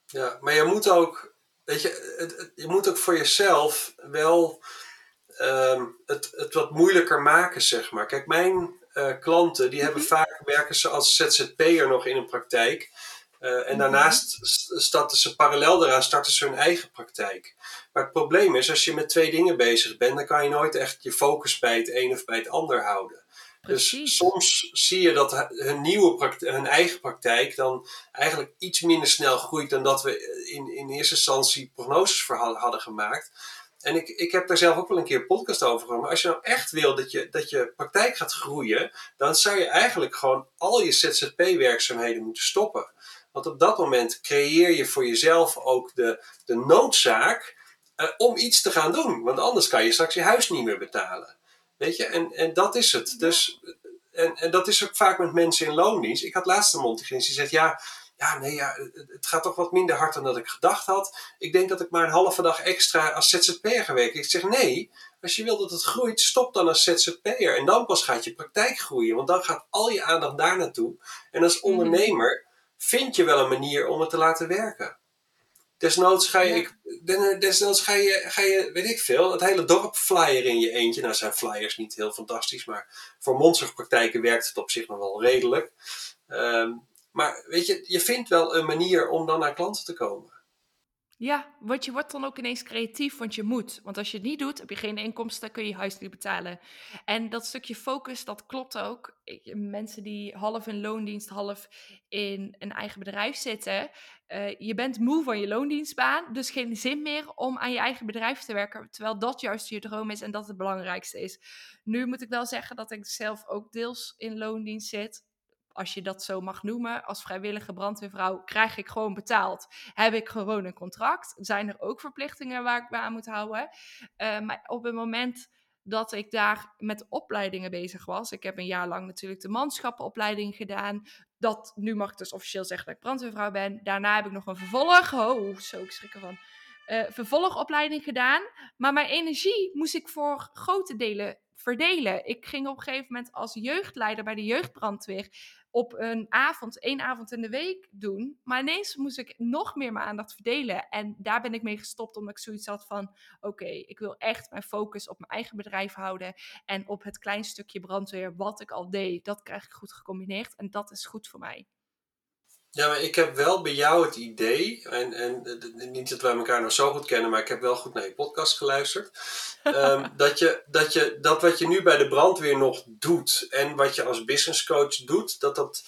Ja, maar je moet ook, weet je, het, je moet ook voor jezelf wel um, het, het wat moeilijker maken, zeg maar. Kijk, mijn uh, klanten, die hebben mhm. vaak, werken ze als ZZP'er nog in een praktijk. Uh, en mhm. daarnaast starten ze parallel daaraan starten ze hun eigen praktijk. Maar het probleem is, als je met twee dingen bezig bent, dan kan je nooit echt je focus bij het een of bij het ander houden. Dus soms zie je dat hun, nieuwe hun eigen praktijk dan eigenlijk iets minder snel groeit dan dat we in, in eerste instantie prognoses voor hadden gemaakt. En ik, ik heb daar zelf ook wel een keer een podcast over gehad. Maar als je nou echt wil dat je, dat je praktijk gaat groeien, dan zou je eigenlijk gewoon al je ZZP-werkzaamheden moeten stoppen. Want op dat moment creëer je voor jezelf ook de, de noodzaak uh, om iets te gaan doen. Want anders kan je straks je huis niet meer betalen. Weet je, en, en dat is het. Dus, en, en dat is ook vaak met mensen in loondienst. Ik had laatst een Montigins die zegt, ja, ja, nee, ja, het gaat toch wat minder hard dan dat ik gedacht had. Ik denk dat ik maar een halve dag extra als ZZP'er ga werken. Ik zeg, nee, als je wil dat het groeit, stop dan als ZZP'er. En dan pas gaat je praktijk groeien, want dan gaat al je aandacht daar naartoe. En als mhm. ondernemer vind je wel een manier om het te laten werken. Desnoods ga je, ik, desnoods ga je, ga je, weet ik veel, het hele dorp flyer in je eentje. Nou zijn flyers niet heel fantastisch, maar voor monsterpraktijken werkt het op zich nog wel redelijk. Um, maar weet je, je vindt wel een manier om dan naar klanten te komen. Ja, want je wordt dan ook ineens creatief, want je moet. Want als je het niet doet, heb je geen inkomsten, kun je je huis niet betalen. En dat stukje focus, dat klopt ook. Mensen die half in loondienst, half in een eigen bedrijf zitten. Uh, je bent moe van je loondienstbaan, dus geen zin meer om aan je eigen bedrijf te werken. Terwijl dat juist je droom is en dat het belangrijkste is. Nu moet ik wel zeggen dat ik zelf ook deels in loondienst zit als je dat zo mag noemen, als vrijwillige brandweervrouw, krijg ik gewoon betaald. Heb ik gewoon een contract. Zijn er ook verplichtingen waar ik me aan moet houden. Uh, maar op het moment dat ik daar met opleidingen bezig was. Ik heb een jaar lang natuurlijk de manschappenopleiding gedaan. Dat, nu mag ik dus officieel zeggen dat ik brandweervrouw ben. Daarna heb ik nog een vervolg. Oh, zo, ik schrik ervan. Uh, vervolgopleiding gedaan. Maar mijn energie moest ik voor grote delen verdelen. Ik ging op een gegeven moment als jeugdleider bij de jeugdbrandweer op een avond, één avond in de week doen. Maar ineens moest ik nog meer mijn aandacht verdelen. En daar ben ik mee gestopt, omdat ik zoiets had van: oké, ik wil echt mijn focus op mijn eigen bedrijf houden. En op het klein stukje brandweer wat ik al deed. Dat krijg ik goed gecombineerd. En dat is goed voor mij. Ja, maar ik heb wel bij jou het idee, en, en niet dat wij elkaar nog zo goed kennen, maar ik heb wel goed naar je podcast geluisterd. Ehm, <laughs> dat, je, dat, je, dat wat je nu bij de brandweer nog doet en wat je als business coach doet, dat dat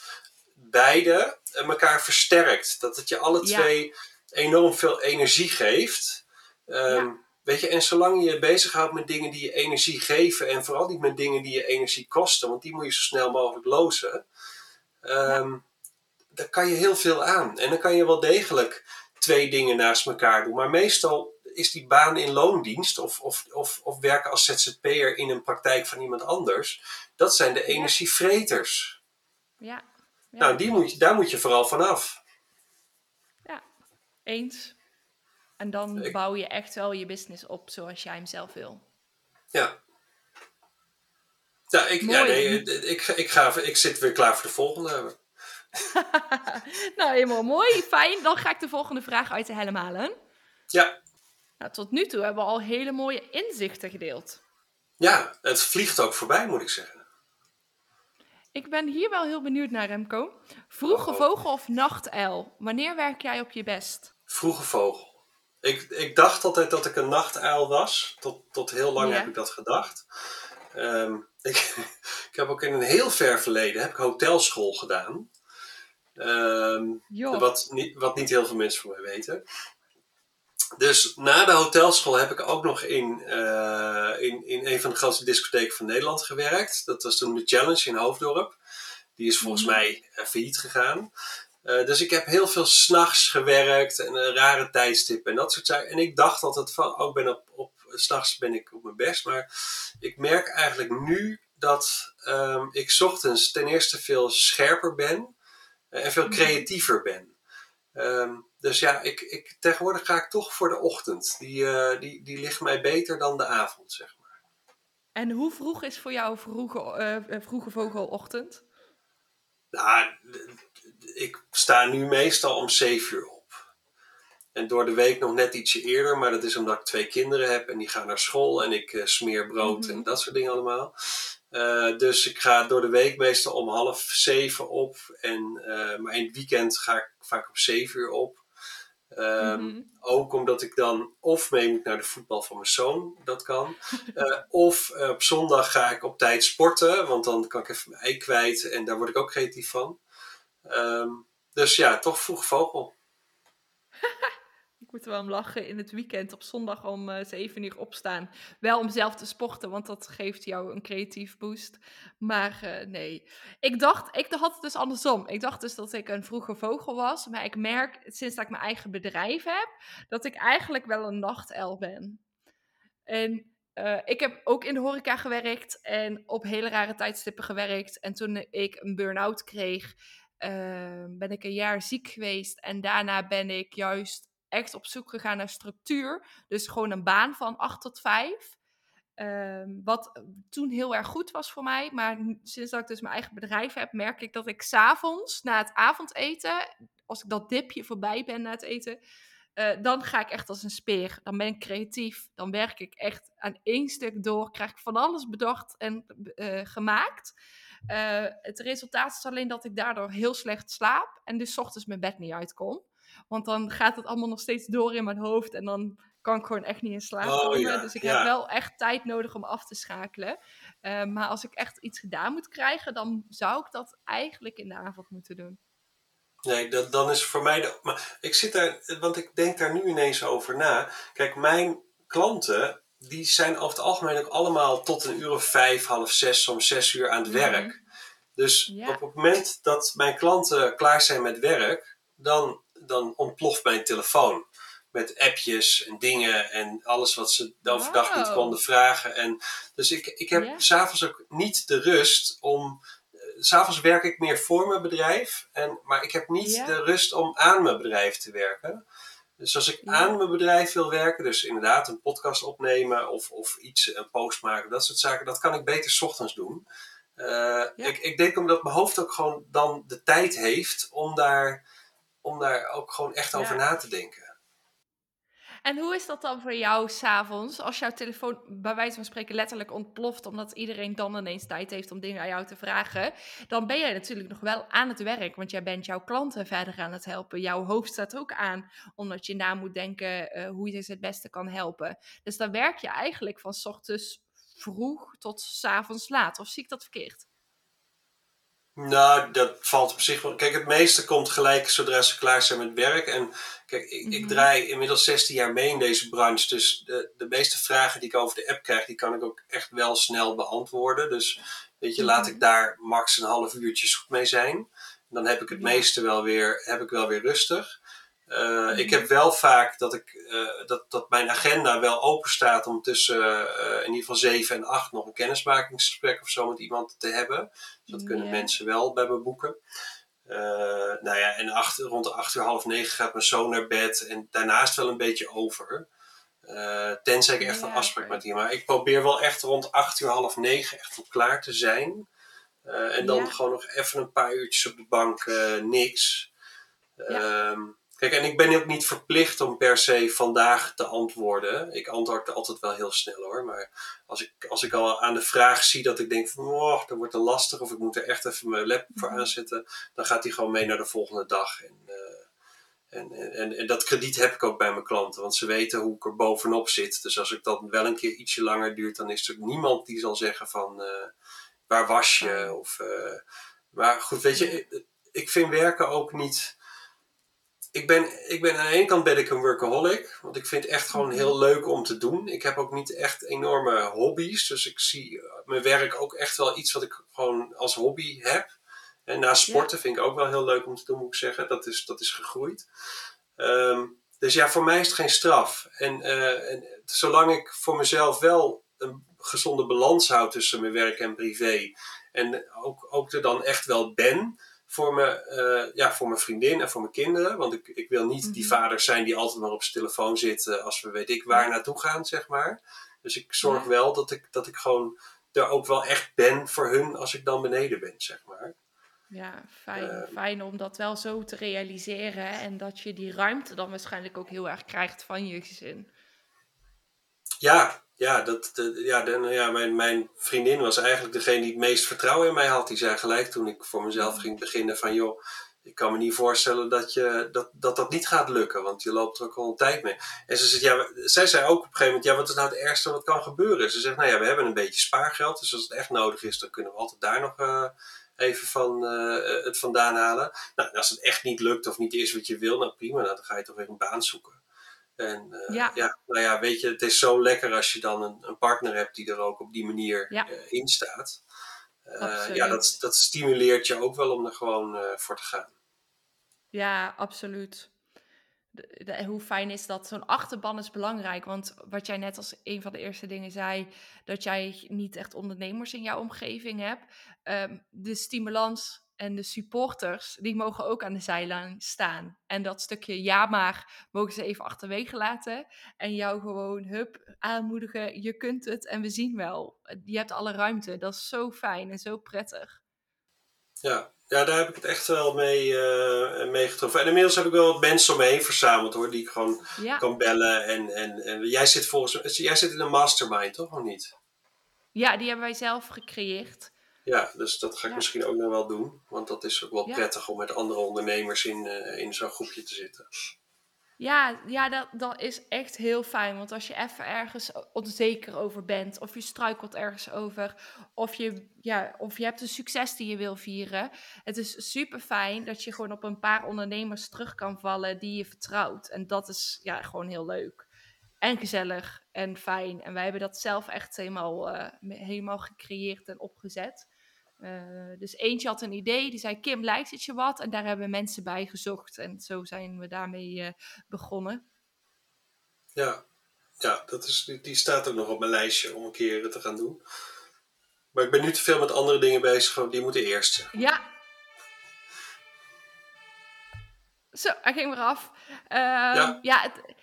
beide elkaar versterkt. Dat het je alle twee enorm veel energie geeft. Ehm, weet je, en zolang je je bezighoudt met dingen die je energie geven en vooral niet met dingen die je energie kosten, want die moet je zo snel mogelijk lozen. Um, daar kan je heel veel aan. En dan kan je wel degelijk twee dingen naast elkaar doen. Maar meestal is die baan in loondienst of, of, of, of werken als ZZP'er in een praktijk van iemand anders, dat zijn de energievreters. Ja. ja. nou, die moet je, daar moet je vooral vanaf. Ja, eens. En dan bouw je echt wel je business op zoals jij hem zelf wil. Ja. Ja, ik, ja, nee, ik, ik, ga, ik zit weer klaar voor de volgende. <laughs> nou, helemaal mooi. Fijn. Dan ga ik de volgende vraag uit de helm halen. Ja. Nou, tot nu toe hebben we al hele mooie inzichten gedeeld. Ja, het vliegt ook voorbij, moet ik zeggen. Ik ben hier wel heel benieuwd naar, Remco. Vroege oh. vogel of nachtuil? Wanneer werk jij op je best? Vroege vogel. Ik, ik dacht altijd dat ik een nachtuil was. Tot, tot heel lang heb ik dat gedacht. Ehm, <laughs> ik, ik heb ook in een heel ver verleden heb ik hotelschool gedaan. Um, wat, niet, wat niet heel veel mensen voor mij weten. Dus na de hotelschool heb ik ook nog in, uh, in, in een van de grootste discotheken van Nederland gewerkt. Dat was toen de Challenge in Hoofddorp. Die is volgens mhm. mij uh, failliet gegaan. Uh, dus ik heb heel veel s'nachts gewerkt en een rare tijdstippen en dat soort zaken. En ik dacht altijd van, ook oh, ben op, op s'nachts ben ik op mijn best. Maar ik merk eigenlijk nu dat um, ik ochtends ten eerste veel scherper ben. Eh, en veel mhm. creatiever ben. Ehm, dus ja, ik, ik, tegenwoordig ga ik toch voor de ochtend. Die, uh, die, die ligt mij beter dan de avond, zeg maar. En hoe vroeg is voor jou vroege, uh, vroege vogelochtend? Nou, ik sta nu meestal om 7 uur op. En door de week nog net ietsje eerder, maar dat is omdat ik twee kinderen heb en die gaan naar school en ik smeer brood mhm. en dat soort dingen allemaal. Uh, dus ik ga door de week meestal om half zeven op. En, uh, maar in het weekend ga ik vaak op zeven uur op. Mm -hmm. Ook omdat ik dan of mee moet naar de voetbal van mijn zoon, dat kan. Uh, <laughs> of op zondag ga ik op tijd sporten, want dan kan ik even mijn ei kwijt en daar word ik ook creatief van. Um, dus ja, toch vroeg vogel. Ik moet er wel om lachen in het weekend op zondag om uh, eh, 7 uur opstaan. Wel om zelf te sporten, want dat geeft jou een creatief boost. Maar uh, nee. Ik dacht, ik had het dus andersom. Ik dacht dus dat ik een vroege vogel was. Maar ik merk sinds dat ik mijn eigen bedrijf heb, dat ik eigenlijk wel een nachtuil ben. En uh, ik heb ook in de horeca gewerkt en op hele rare tijdstippen gewerkt. En toen ik een burn-out kreeg, ben ik een jaar ziek geweest. En daarna ben ik juist echt op zoek gegaan naar structuur. Dus gewoon een baan van 8 tot 5. Ehm, wat toen heel erg goed was voor mij. Maar sinds dat ik dus mijn eigen bedrijf heb, merk ik dat ik s'avonds na het avondeten, als ik dat dipje voorbij ben na het eten, uh, dan ga ik echt als een speer. Dan ben ik creatief. Dan werk ik echt aan één stuk door. Krijg ik van alles bedacht en uh, gemaakt. Uh, het resultaat is alleen dat ik daardoor heel slecht slaap en dus ochtends mijn bed niet uitkom. Want dan gaat het allemaal nog steeds door in mijn hoofd en dan kan ik gewoon echt niet in slaap oh, komen. dus ik heb wel echt tijd nodig om af te schakelen. Uh, maar als ik echt iets gedaan moet krijgen, dan zou ik dat eigenlijk in de avond moeten doen. Nee, dat, dan is voor mij. De, maar ik zit daar, want ik denk daar nu ineens over na. Kijk, mijn klanten, die zijn over het algemeen ook allemaal tot een uur of vijf, half zes, soms zes uur aan het mhm. werk. Dus op het moment dat mijn klanten klaar zijn met werk, dan dan ontploft mijn telefoon. met appjes en dingen en alles wat ze de overdag niet konden vragen. En, dus ik, ik heb s s'avonds ook niet de rust om. Uh, s'avonds werk ik meer voor mijn bedrijf, en, maar ik heb niet de rust om aan mijn bedrijf te werken. Dus als ik aan mijn bedrijf wil werken, dus inderdaad een podcast opnemen of, of iets, een post maken, dat soort zaken, dat kan ik beter s ochtends doen. Uh, ik, ik denk omdat mijn hoofd ook gewoon dan de tijd heeft om daar, om daar ook gewoon echt over na te denken. En hoe is dat dan voor jou s'avonds, als jouw telefoon bij wijze van spreken letterlijk ontploft, omdat iedereen dan ineens tijd heeft om dingen aan jou te vragen? Dan ben jij natuurlijk nog wel aan het werk, want jij bent jouw klanten verder aan het helpen. Jouw hoofd staat ook aan, omdat je na moet denken uh, hoe je ze het beste kan helpen. Dus dan werk je eigenlijk van s ochtends vroeg tot s avonds laat. Of zie ik dat verkeerd? Nou, dat valt op zich wel. Kijk, het meeste komt gelijk zodra ze klaar zijn met werk. En kijk, ik, ik, mhm. draai inmiddels 16 jaar mee in deze branche. Dus de, de meeste vragen die ik over de app krijg, die kan ik ook echt wel snel beantwoorden. Dus weet je, laat mhm. ik daar max een half uurtje zoek mee zijn. Dan heb ik het meeste wel weer, heb ik wel weer rustig. Uh, ik heb wel vaak dat, ik, uh, dat, dat mijn agenda wel open staat om tussen uh, in ieder geval 7 en 8 nog een kennismakingsgesprek of zo met iemand te hebben. Dus dat kunnen mensen wel bij me boeken. nou ja, en acht, rond de 8 uur, half 9 gaat mijn zoon naar bed en daarnaast wel een beetje over. tenzij ik echt een afspraak met iemand. Maar ik probeer wel echt rond 8 uur, half 9 echt klaar te zijn. en dan gewoon nog even een paar uurtjes op de bank, niks. Um, Kijk, en ik ben ook niet verplicht om per se vandaag te antwoorden. Ik antwoord altijd wel heel snel hoor. Maar als ik, als ik al aan de vraag zie dat ik denk van, oh, dat wordt te lastig of ik moet er echt even mijn laptop voor mhm. aanzetten, dan gaat die gewoon mee naar de volgende dag. En, uh, en, en, en, dat krediet heb ik ook bij mijn klanten, want ze weten hoe ik er bovenop zit. Dus als ik dat wel een keer ietsje langer duurt, dan is er niemand die zal zeggen van, uh, waar was je? Of, uh, maar goed, weet je, ik vind werken ook niet ik ben, ik ben aan de ene kant ben ik een workaholic. Want ik vind het echt gewoon heel leuk om te doen. Ik heb ook niet echt enorme hobby's. Dus ik zie eh, mijn werk ook echt wel iets wat ik gewoon als hobby heb. En na sporten vind ik ook wel heel leuk om te doen, moet ik zeggen. Dat is, dat is gegroeid. Um, dus ja, voor mij is het geen straf. En, uh, en zolang ik voor mezelf wel een gezonde balans houd tussen mijn werk en privé. En ook, ook er dan echt wel ben voor, me, uh, ja, voor mijn vriendin en voor mijn kinderen. Want ik, ik wil niet die mhm. vader zijn die altijd maar op zijn telefoon zit als we weet ik waar naartoe gaan, zeg maar. Dus ik zorg wel dat ik, dat ik gewoon er ook wel echt ben voor hun als ik dan beneden ben, zeg maar. Ja, fijn, uh, fijn om dat wel zo te realiseren en dat je die ruimte dan waarschijnlijk ook heel erg krijgt van je gezin. Ja, ja, dat, ja, de, nou ja mijn, mijn vriendin was eigenlijk degene die het meest vertrouwen in mij had. Die zei gelijk toen ik voor mezelf mm. ging beginnen van joh, ik kan me niet voorstellen dat, je, dat, dat dat niet gaat lukken, want je loopt er ook al een tijd mee. En ze zegt, ja, zij zei ook op een gegeven moment, ja, wat is nou het ergste wat kan gebeuren? Ze zegt, nou ja, we hebben een beetje spaargeld, dus als het echt nodig is, dan kunnen we altijd daar nog uh, even van, uh, het vandaan halen. Nou, als het echt niet lukt of niet is wat je wil, nou prima, dan ga je toch weer een baan zoeken. En uh, ja. ja. nou ja, weet je, het is zo lekker als je dan een, een partner hebt die er ook op die manier ja. uh, in staat. Uh, ja, dat, dat stimuleert je ook wel om er gewoon voor te gaan. Ja, absoluut. De, de, hoe fijn is dat? Zo'n achterban is belangrijk. Want wat jij net als een van de eerste dingen zei, dat jij niet echt ondernemers in jouw omgeving hebt. Um, de stimulans en de supporters, die mogen ook aan de zijlijn staan. En dat stukje ja maar mogen ze even achterwege laten. En jou gewoon, hup, aanmoedigen, je kunt het en we zien wel. Je hebt alle ruimte, dat is zo fijn en zo prettig. Ja, ja daar heb ik het echt wel mee, uh, mee getroffen. En inmiddels heb ik wel wat mensen om me heen verzameld hoor, die ik gewoon kan bellen. En, en, en jij zit volgens jij zit in een mastermind, toch? Of niet? Ja, die hebben wij zelf gecreëerd. Ja, dus dat ga ik misschien ook nog wel doen. Want dat is ook wel prettig om met andere ondernemers in, uh, in zo'n groepje te zitten. Ja, ja dat, dat is echt heel fijn. Want als je even ergens onzeker over bent, of je struikelt ergens over, of je, ja, of je hebt een succes die je wil vieren. Het is super fijn dat je gewoon op een paar ondernemers terug kan vallen die je vertrouwt. En dat is ja, gewoon heel leuk. En gezellig en fijn. En wij hebben dat zelf echt helemaal, uh, helemaal gecreëerd en opgezet. Uh, dus eentje had een idee, die zei: Kim, lijkt het je wat? En daar hebben mensen bij gezocht. En zo zijn we daarmee uh, begonnen. Ja, ja dat is, die, die staat ook nog op mijn lijstje om een keer te gaan doen. Maar ik ben nu te veel met andere dingen bezig, die moeten eerst. Ja. Zo, hij ging weer af. Uh, ja, ja het,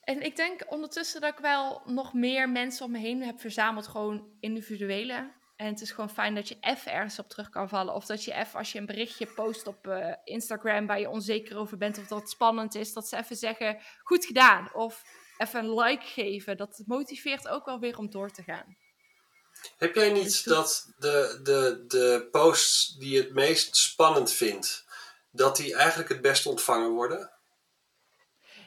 en ik denk ondertussen dat ik wel nog meer mensen om me heen heb verzameld, gewoon individuele. En het is gewoon fijn dat je even ergens op terug kan vallen. Of dat je even, als je een berichtje post op uh, Instagram waar je onzeker over bent of dat spannend is, dat ze even zeggen, goed gedaan. Of even een like geven. Dat motiveert ook wel weer om door te gaan. Heb jij niet dus dat de, de, de posts die je het meest spannend vindt, dat die eigenlijk het best ontvangen worden?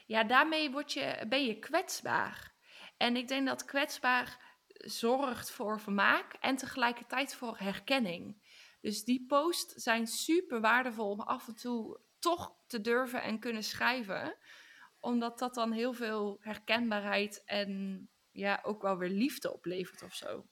Ja, daarmee word je, ben je kwetsbaar. En ik denk dat kwetsbaar zorgt voor vermaak en tegelijkertijd voor herkenning. Dus die posts zijn super waardevol om af en toe toch te durven en kunnen schrijven. Omdat dat dan heel veel herkenbaarheid en ja, ook wel weer liefde oplevert of zo.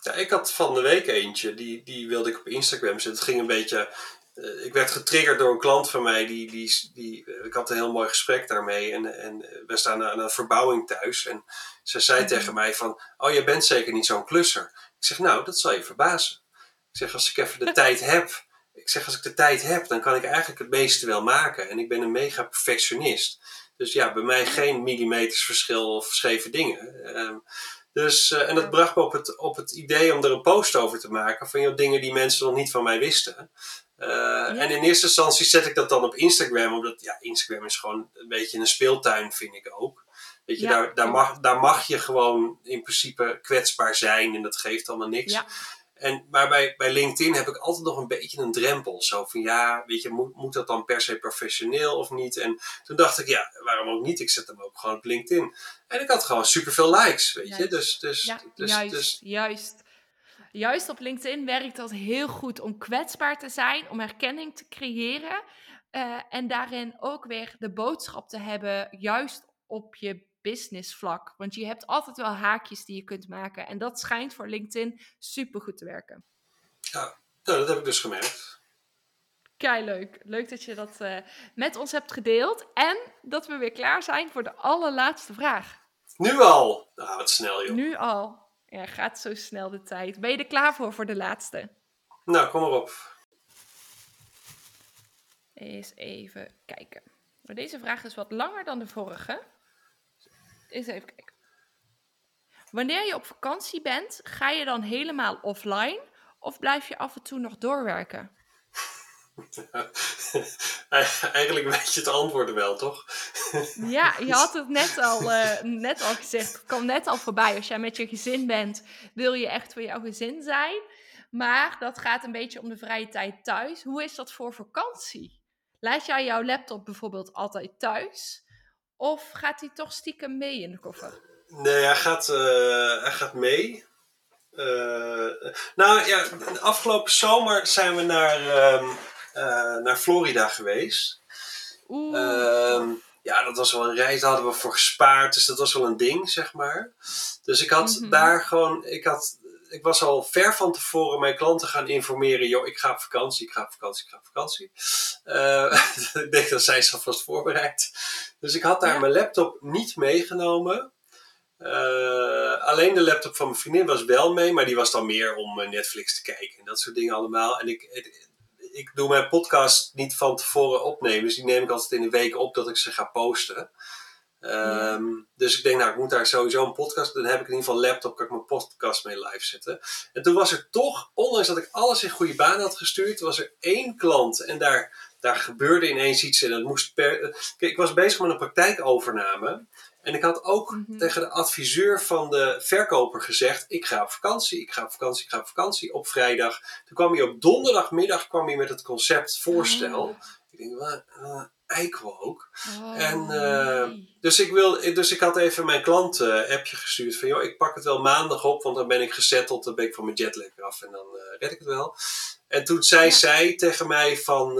Ja, ik had van de week eentje, die, die wilde ik op Instagram zetten. Het ging een beetje eh, ik werd getriggerd door een klant van mij. Die, die, die, eh, ik had een heel mooi gesprek daarmee. En, en we staan aan een verbouwing thuis. En ze zei mhm. tegen mij van... Oh, je bent zeker niet zo'n klusser. Ik zeg, nou, dat zal je verbazen. Ik zeg, als ik even de <laughs> tijd heb... Ik zeg, als ik de tijd heb, dan kan ik eigenlijk het meeste wel maken. En ik ben een mega perfectionist. Dus ja, bij mij geen millimeters verschil of scheve dingen. Ehm, dus, uh, en dat bracht me op het, op het idee om er een post over te maken. Van joh, dingen die mensen nog niet van mij wisten. Uh, En in eerste instantie zet ik dat dan op Instagram, omdat ja, Instagram is gewoon een beetje een speeltuin, vind ik ook. Weet je, daar, daar, mag, daar mag je gewoon in principe kwetsbaar zijn en dat geeft allemaal niks. Ja. En, maar bij, bij LinkedIn heb ik altijd nog een beetje een drempel. Zo van ja, weet je, moet, moet dat dan per se professioneel of niet? En toen dacht ik, ja, waarom ook niet? Ik zet hem ook gewoon op LinkedIn. En ik had gewoon superveel likes, weet je. Dus, dus, ja, dus, juist, dus, juist juist op LinkedIn werkt dat heel goed om kwetsbaar te zijn, om herkenning te creëren. Uh, en daarin ook weer de boodschap te hebben, juist op je business vlak. Want je hebt altijd wel haakjes die je kunt maken. En dat schijnt voor LinkedIn super goed te werken. Ja, nou, dat heb ik dus gemerkt. Kei leuk. Leuk dat je dat uh, met ons hebt gedeeld. En dat we weer klaar zijn voor de allerlaatste vraag. Nu al? Nou, wat snel joh. Nu al. Ja, gaat zo snel de tijd. Ben je er klaar voor voor de laatste? Nou, kom maar op. Eens even kijken. Deze vraag is wat langer dan de vorige. Eens even kijken. Wanneer je op vakantie bent, ga je dan helemaal offline of blijf je af en toe nog doorwerken? <laughs> Eigenlijk weet je het antwoord wel, toch? Ja, je had het net al, uh, net al gezegd. Het kwam net al voorbij. Als jij met je gezin bent, wil je echt voor jouw gezin zijn. Maar dat gaat een beetje om de vrije tijd thuis. Hoe is dat voor vakantie? Laat jij jouw laptop bijvoorbeeld altijd thuis? Of gaat hij toch stiekem mee in de koffer? Nee, hij gaat, uh, hij gaat mee. Uh, nou ja, de afgelopen zomer zijn we naar, uh, naar Florida geweest. Oeh. Ja, dat was wel een reis, daar hadden we voor gespaard, dus dat was wel een ding, zeg maar. Dus ik had mhm. daar gewoon, ik had ik was al ver van tevoren mijn klanten gaan informeren. Joh, ik ga op vakantie, ik ga op vakantie, ik ga op vakantie. Uh, <laughs> ik denk dat zij ze alvast voorbereid. Dus ik had daar mijn laptop niet meegenomen. Uh, alleen de laptop van mijn vriendin was wel mee, maar die was dan meer om eh, Netflix te kijken en dat soort dingen allemaal. En ik, ik doe mijn podcast niet van tevoren opnemen, dus die neem ik altijd in de week op dat ik ze ga posten. Um, Dus ik denk, nou, ik moet daar sowieso een podcast. Dan heb ik in ieder geval een laptop, kan ik mijn podcast mee live zetten. En toen was er toch, ondanks dat ik alles in goede baan had gestuurd, was er één klant en daar, daar gebeurde ineens iets en dat moest per. Kijk, ik was bezig met een praktijkovername. En ik had ook mhm. tegen de adviseur van de verkoper gezegd: Ik ga op vakantie, ik ga op vakantie, ik ga op vakantie op vrijdag. Toen kwam hij op donderdagmiddag kwam hij met het concept voorstel. Oh. Ik denk, wat, uh, eikel ook. Oh, en, uh, dus, ik wil, dus ik had even mijn klant uh, appje gestuurd van joh, ik pak het wel maandag op, want dan ben ik gezetteld, dan ben ik van mijn jetlag af en dan uh, red ik het wel. En toen zei ja. zij tegen mij van,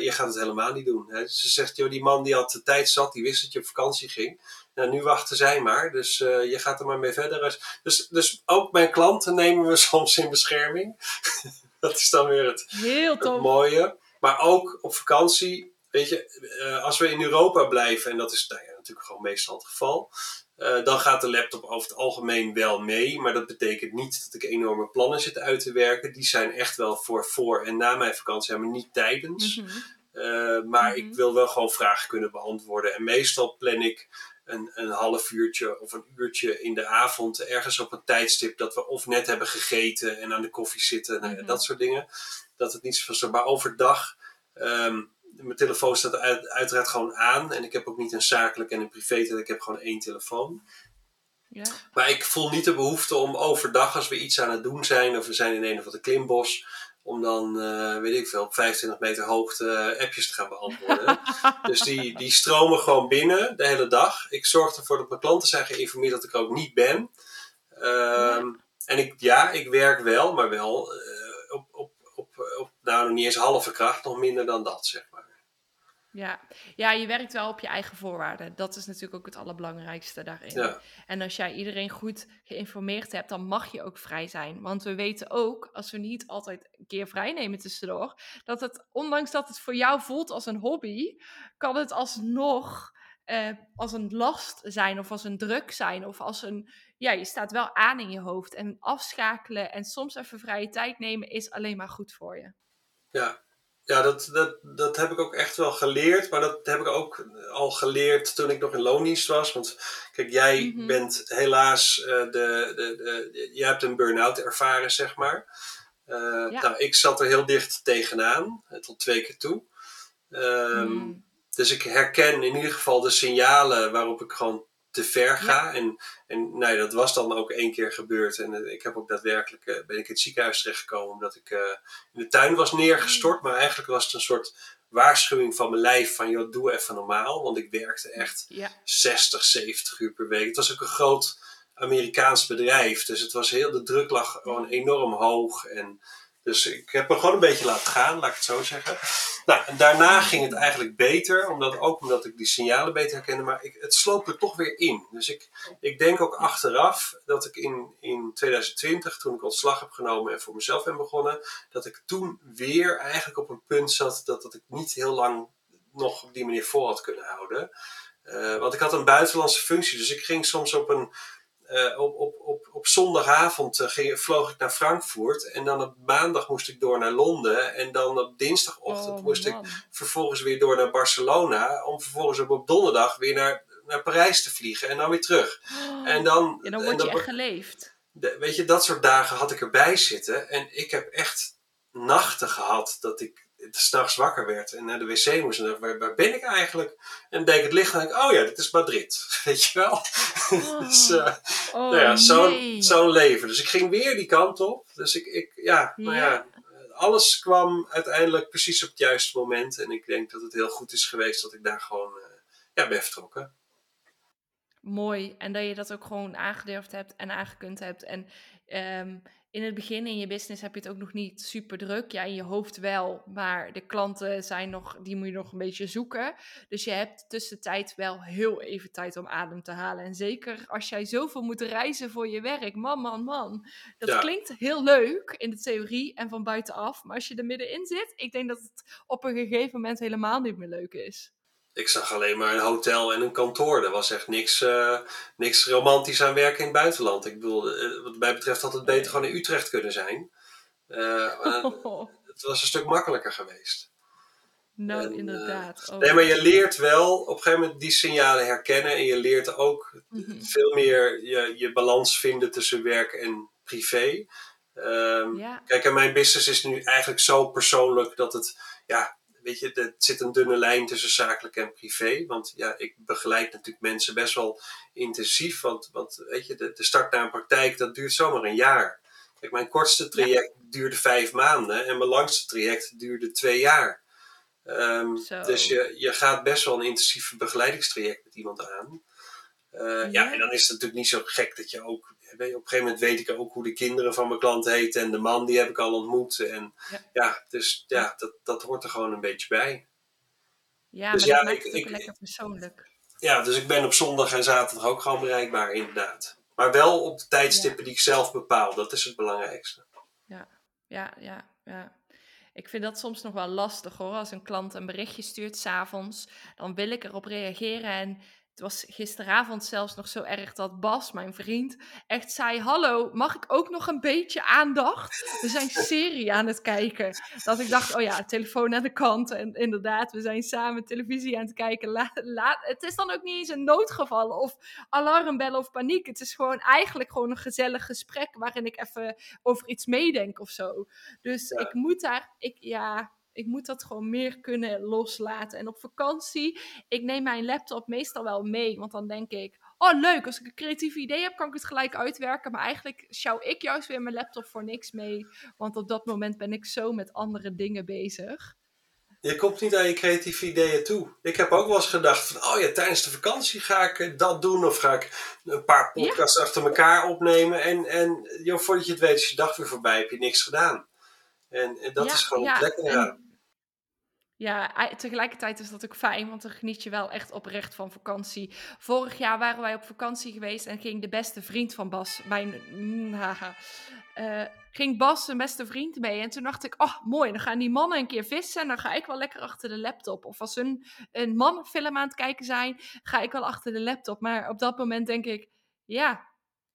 je gaat het helemaal niet doen. Hè? Ze zegt, joh, die man die had de tijd zat, die wist dat je op vakantie ging. Nou, nu wachten zij maar, dus uh, je gaat er maar mee verder. Dus, dus ook mijn klanten nemen we <laughs> soms in bescherming. <laughs> dat is dan weer het, Heel het mooie. Maar ook op vakantie, weet je, uh, als we in Europa blijven, en dat is nou ja, natuurlijk gewoon meestal het geval. Uh, dan gaat de laptop over het algemeen wel mee, maar dat betekent niet dat ik enorme plannen zit uit te werken. Die zijn echt wel voor voor en na mijn vakantie, maar niet tijdens. Mm -hmm. maar mm -hmm. ik wil wel gewoon vragen kunnen beantwoorden. En meestal plan ik een, een half uurtje of een uurtje in de avond ergens op een tijdstip dat we of net hebben gegeten en aan de koffie zitten, mm -hmm. dat soort dingen. Dat het niet zo maar overdag. Um, mijn telefoon staat uit, uiteraard gewoon aan. En ik heb ook niet een zakelijk en een privé. Ik heb gewoon één telefoon. Ja. Maar ik voel niet de behoefte om overdag, als we iets aan het doen zijn, of we zijn in een of andere klimbos, om dan, uh, weet ik veel, op 25 meter hoogte appjes te gaan beantwoorden. <laughs> dus die, die stromen gewoon binnen de hele dag. Ik zorg ervoor dat mijn klanten zijn geïnformeerd dat ik ook niet ben. Um, ja. En ik, ja, ik werk wel, maar wel uh, op, op, op, op, nou, nog niet eens halve kracht, nog minder dan dat, zeg maar. Ja. ja, je werkt wel op je eigen voorwaarden. Dat is natuurlijk ook het allerbelangrijkste daarin. Ja. En als jij iedereen goed geïnformeerd hebt, dan mag je ook vrij zijn. Want we weten ook, als we niet altijd een keer vrij nemen tussendoor, dat het, ondanks dat het voor jou voelt als een hobby, kan het alsnog uh, als een last zijn of als een druk zijn of als een, ja, je staat wel aan in je hoofd. En afschakelen en soms even vrije tijd nemen is alleen maar goed voor je. Ja, ja, dat, dat, dat heb ik ook echt wel geleerd. Maar dat heb ik ook al geleerd toen ik nog in loondienst was. Want kijk, jij mm -hmm. bent helaas uh, de, de, de, Je hebt een burn-out ervaren, zeg maar. Uh, ja. Nou, ik zat er heel dicht tegenaan. Tot twee keer toe. Um, mm. Dus ik herken in ieder geval de signalen waarop ik gewoon te ver ga. Ja. En, en nee, dat was dan ook één keer gebeurd. En uh, ik heb ook daadwerkelijk, uh, ben ik in het ziekenhuis terechtgekomen omdat ik uh, in de tuin was neergestort. Maar eigenlijk was het een soort waarschuwing van mijn lijf van, joh, doe even normaal. Want ik werkte echt ja. 60, 70 uur per week. Het was ook een groot Amerikaans bedrijf. Dus het was heel, de druk lag gewoon enorm hoog. En dus ik heb me gewoon een beetje laten gaan, laat ik het zo zeggen. Nou, en daarna ging het eigenlijk beter, omdat, ook omdat ik die signalen beter herkende, maar ik, het sloop er toch weer in. Dus ik, ik denk ook achteraf dat ik in, in 2020, toen ik ontslag heb genomen en voor mezelf ben begonnen, dat ik toen weer eigenlijk op een punt zat dat, dat ik niet heel lang nog op die manier voor had kunnen houden. Uh, want ik had een buitenlandse functie, dus ik ging soms op een uh, op, op, op, op zondagavond uh, ging, vloog ik naar Frankfurt. En dan op maandag moest ik door naar Londen. En dan op dinsdagochtend oh, moest man. ik vervolgens weer door naar Barcelona. Om vervolgens op, op donderdag weer naar, naar Parijs te vliegen. En dan weer terug. Oh, en dan, ja, dan word je dan, echt geleefd. De, weet je, dat soort dagen had ik erbij zitten. En ik heb echt nachten gehad dat ik s'nachts wakker werd en naar de wc moest. En dacht, waar, waar ben ik eigenlijk? En deed ik het licht en ik, oh ja, dit is Madrid. <laughs> Weet je wel? <laughs> Oh, dus uh, oh, nou ja, zo'n nee. zo leven. Dus ik ging weer die kant op. Dus ik, ik ja, nou ja. ja, alles kwam uiteindelijk precies op het juiste moment. En ik denk dat het heel goed is geweest dat ik daar gewoon uh, ja, ben vertrokken. Mooi. En dat je dat ook gewoon aangedurfd hebt en aangekund hebt. En um, in het begin in je business heb je het ook nog niet super druk. Ja, in je hoofd wel, maar de klanten zijn nog, die moet je nog een beetje zoeken. Dus je hebt tussentijd wel heel even tijd om adem te halen. En zeker als jij zoveel moet reizen voor je werk, man, man, man. Dat ja. klinkt heel leuk in de theorie en van buitenaf. Maar als je er middenin zit, ik denk dat het op een gegeven moment helemaal niet meer leuk is ik zag alleen maar een hotel en een kantoor. Er was echt niks, uh, niks romantisch aan werken in het buitenland. Ik bedoel, uh, wat mij betreft had het beter gewoon in Utrecht kunnen zijn. Uh, oh. <laughs> Het was een stuk makkelijker geweest. Nou, en, inderdaad. Oh. Nee, maar je leert wel op een gegeven moment die signalen herkennen. En je leert ook mm -hmm. veel meer je, je balans vinden tussen werk en privé. Um, ja. Kijk, en mijn business is nu eigenlijk zo persoonlijk dat het... Ja, weet je, er zit een dunne lijn tussen zakelijk en privé. Want ja, ik begeleid natuurlijk mensen best wel intensief. Want, want weet je, de, de start naar een praktijk, dat duurt zomaar een jaar. Kijk, mijn kortste traject ja. duurde vijf maanden en mijn langste traject duurde twee jaar. Um, dus je, je gaat best wel een intensief begeleidingstraject met iemand aan. Uh, ja. ja. en dan is het natuurlijk niet zo gek dat je ook op een gegeven moment weet ik ook hoe de kinderen van mijn klant heten. En de man die heb ik al ontmoet. En ja, ja dus ja, dat, dat hoort er gewoon een beetje bij. Ja, dus maar ja, dat ik, ik, lekker persoonlijk. Ja, dus ik ben op zondag en zaterdag ook gewoon bereikbaar, inderdaad. Maar wel op de tijdstippen ja. die ik zelf bepaal. Dat is het belangrijkste. Ja, ja, ja, ja. Ik vind dat soms nog wel lastig hoor. Als een klant een berichtje stuurt s'avonds, dan wil ik erop reageren. En het was gisteravond zelfs nog zo erg dat Bas, mijn vriend, echt zei: Hallo, mag ik ook nog een beetje aandacht? We zijn serie aan het kijken. Dat ik dacht: Oh ja, telefoon aan de kant. En inderdaad, we zijn samen televisie aan het kijken. La, het is dan ook niet eens een noodgeval of alarmbellen of paniek. Het is gewoon eigenlijk gewoon een gezellig gesprek waarin ik even over iets meedenk of zo. Dus ik moet daar, ik, ja, ik moet dat gewoon meer kunnen loslaten. En op vakantie, ik neem mijn laptop meestal wel mee. Want dan denk ik, oh leuk, als ik een creatief idee heb, kan ik het gelijk uitwerken. Maar eigenlijk schouw ik juist weer mijn laptop voor niks mee. Want op dat moment ben ik zo met andere dingen bezig. Je komt niet aan je creatieve ideeën toe. Ik heb ook wel eens gedacht van, oh ja, tijdens de vakantie ga ik dat doen. Of ga ik een paar podcasts achter elkaar opnemen. En, en joh, voordat je het weet is je dag weer voorbij, heb je niks gedaan. En, en dat is gewoon ja, lekker eraan. Ja, tegelijkertijd is dat ook fijn, want dan geniet je wel echt oprecht van vakantie. Vorig jaar waren wij op vakantie geweest en ging de beste vriend van Bas, mijn, mm, haha, uh, ging Bas zijn beste vriend mee. En toen dacht ik, oh mooi, dan gaan die mannen een keer vissen en dan ga ik wel lekker achter de laptop. Of als hun een man film aan het kijken zijn, ga ik wel achter de laptop. Maar op dat moment denk ik, ja,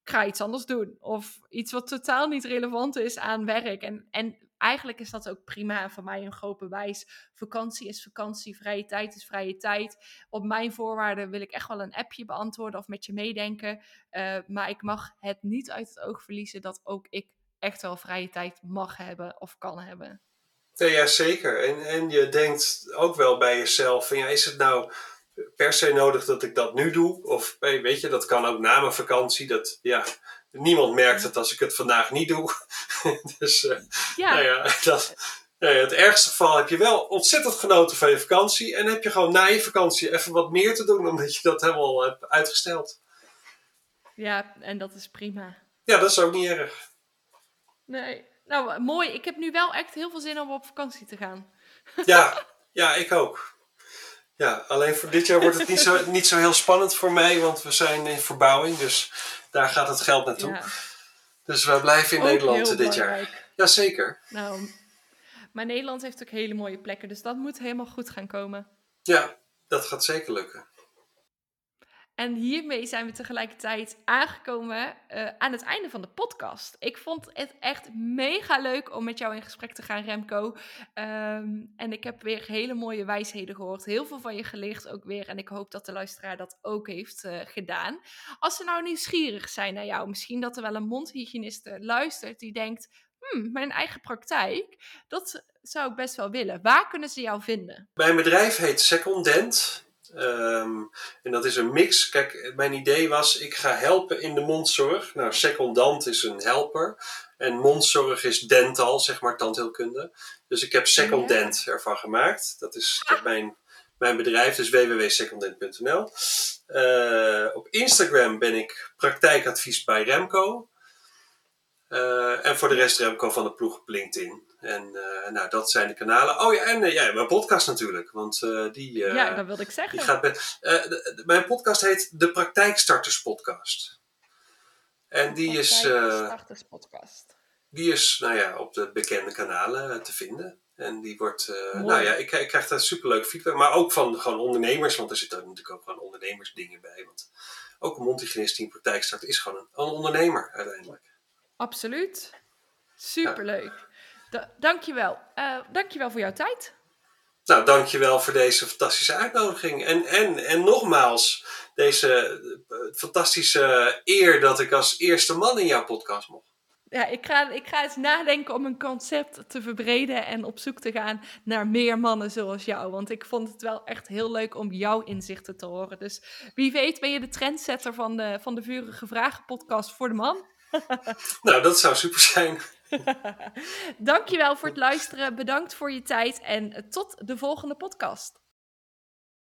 ik ga iets anders doen. Of iets wat totaal niet relevant is aan werk. En, en eigenlijk is dat ook prima en voor mij een groot bewijs. Vakantie is vakantie, vrije tijd is vrije tijd. Op mijn voorwaarden wil ik echt wel een appje beantwoorden of met je meedenken. Uh, maar ik mag het niet uit het oog verliezen dat ook ik echt wel vrije tijd mag hebben of kan hebben. Ja, zeker. En, en je denkt ook wel bij jezelf: van, ja, is het nou per se nodig dat ik dat nu doe? Of weet je, dat kan ook na mijn vakantie. Dat, ja, niemand merkt het als ik het vandaag niet doe. <laughs> dus uh, ja. Nou ja, dat, nou ja, het ergste geval heb je wel ontzettend genoten van je vakantie. En heb je gewoon na je vakantie even wat meer te doen, omdat je dat helemaal hebt uitgesteld. Ja, en dat is prima. Ja, dat is ook niet erg. Nee. Nou, mooi. Ik heb nu wel echt heel veel zin om op vakantie te gaan. ja, <laughs> ja, ik ook. Ja, alleen voor dit jaar wordt het niet zo, <laughs> niet zo heel spannend voor mij, want we zijn in verbouwing. Dus daar gaat het geld naartoe. Dus we blijven in Nederland dit jaar. Jazeker. Nou, maar Nederland heeft ook hele mooie plekken, dus dat moet helemaal goed gaan komen. Ja, dat gaat zeker lukken. En hiermee zijn we tegelijkertijd aangekomen uh, aan het einde van de podcast. Ik vond het echt mega leuk om met jou in gesprek te gaan, Remco. Um, en ik heb weer hele mooie wijsheden gehoord. Heel veel van je geleerd ook weer. En ik hoop dat de luisteraar dat ook heeft uh, gedaan. Als ze nou nieuwsgierig zijn naar jou, misschien dat er wel een mondhygiëniste luistert die denkt: hmm, mijn eigen praktijk, dat zou ik best wel willen. Waar kunnen ze jou vinden? Mijn bedrijf heet Secondent. Um, en dat is een mix. Kijk, mijn idee was, ik ga helpen in de mondzorg. Nou, secondant is een helper. En mondzorg is dental, zeg maar, tandheelkunde. Dus ik heb secondent ervan gemaakt. Dat is dat mijn, mijn bedrijf, dus www.secondent.nl. Uh, op Instagram ben ik praktijkadvies bij Remco. Uh, en voor de rest Remco van de ploeg op LinkedIn. En uh, nou, dat zijn de kanalen. Oh ja, en uh, ja, mijn podcast natuurlijk. Want uh, die. ja, dat wilde ik zeggen. Die gaat met, mijn podcast heet De Praktijkstarters Podcast. En die is. Praktijkstarters Podcast. Die is, nou ja, op de bekende kanalen te vinden. En die wordt. nou ja, ik, ik krijg daar superleuk feedback. Maar ook van gewoon ondernemers. Want er zitten natuurlijk ook gewoon ondernemersdingen bij. Want ook een mondhygiënist die een praktijk start is gewoon een, een ondernemer uiteindelijk. Absoluut. Superleuk. Ja. Da dankjewel. Uh, dankjewel voor jouw tijd. Nou, dankjewel voor deze fantastische uitnodiging. En, en, en nogmaals, deze eh, fantastische eer dat ik als eerste man in jouw podcast mocht. Ja, ik ga, ik ga eens nadenken om een concept te verbreden en op zoek te gaan naar meer mannen zoals jou. Want ik vond het wel echt heel leuk om jouw inzichten te horen. Dus wie weet ben je de trendsetter van de, van de Vurige Vragen podcast voor de man. <laughs> nou, dat zou super zijn. <laughs> Dankjewel voor het luisteren. Bedankt voor je tijd en tot de volgende podcast.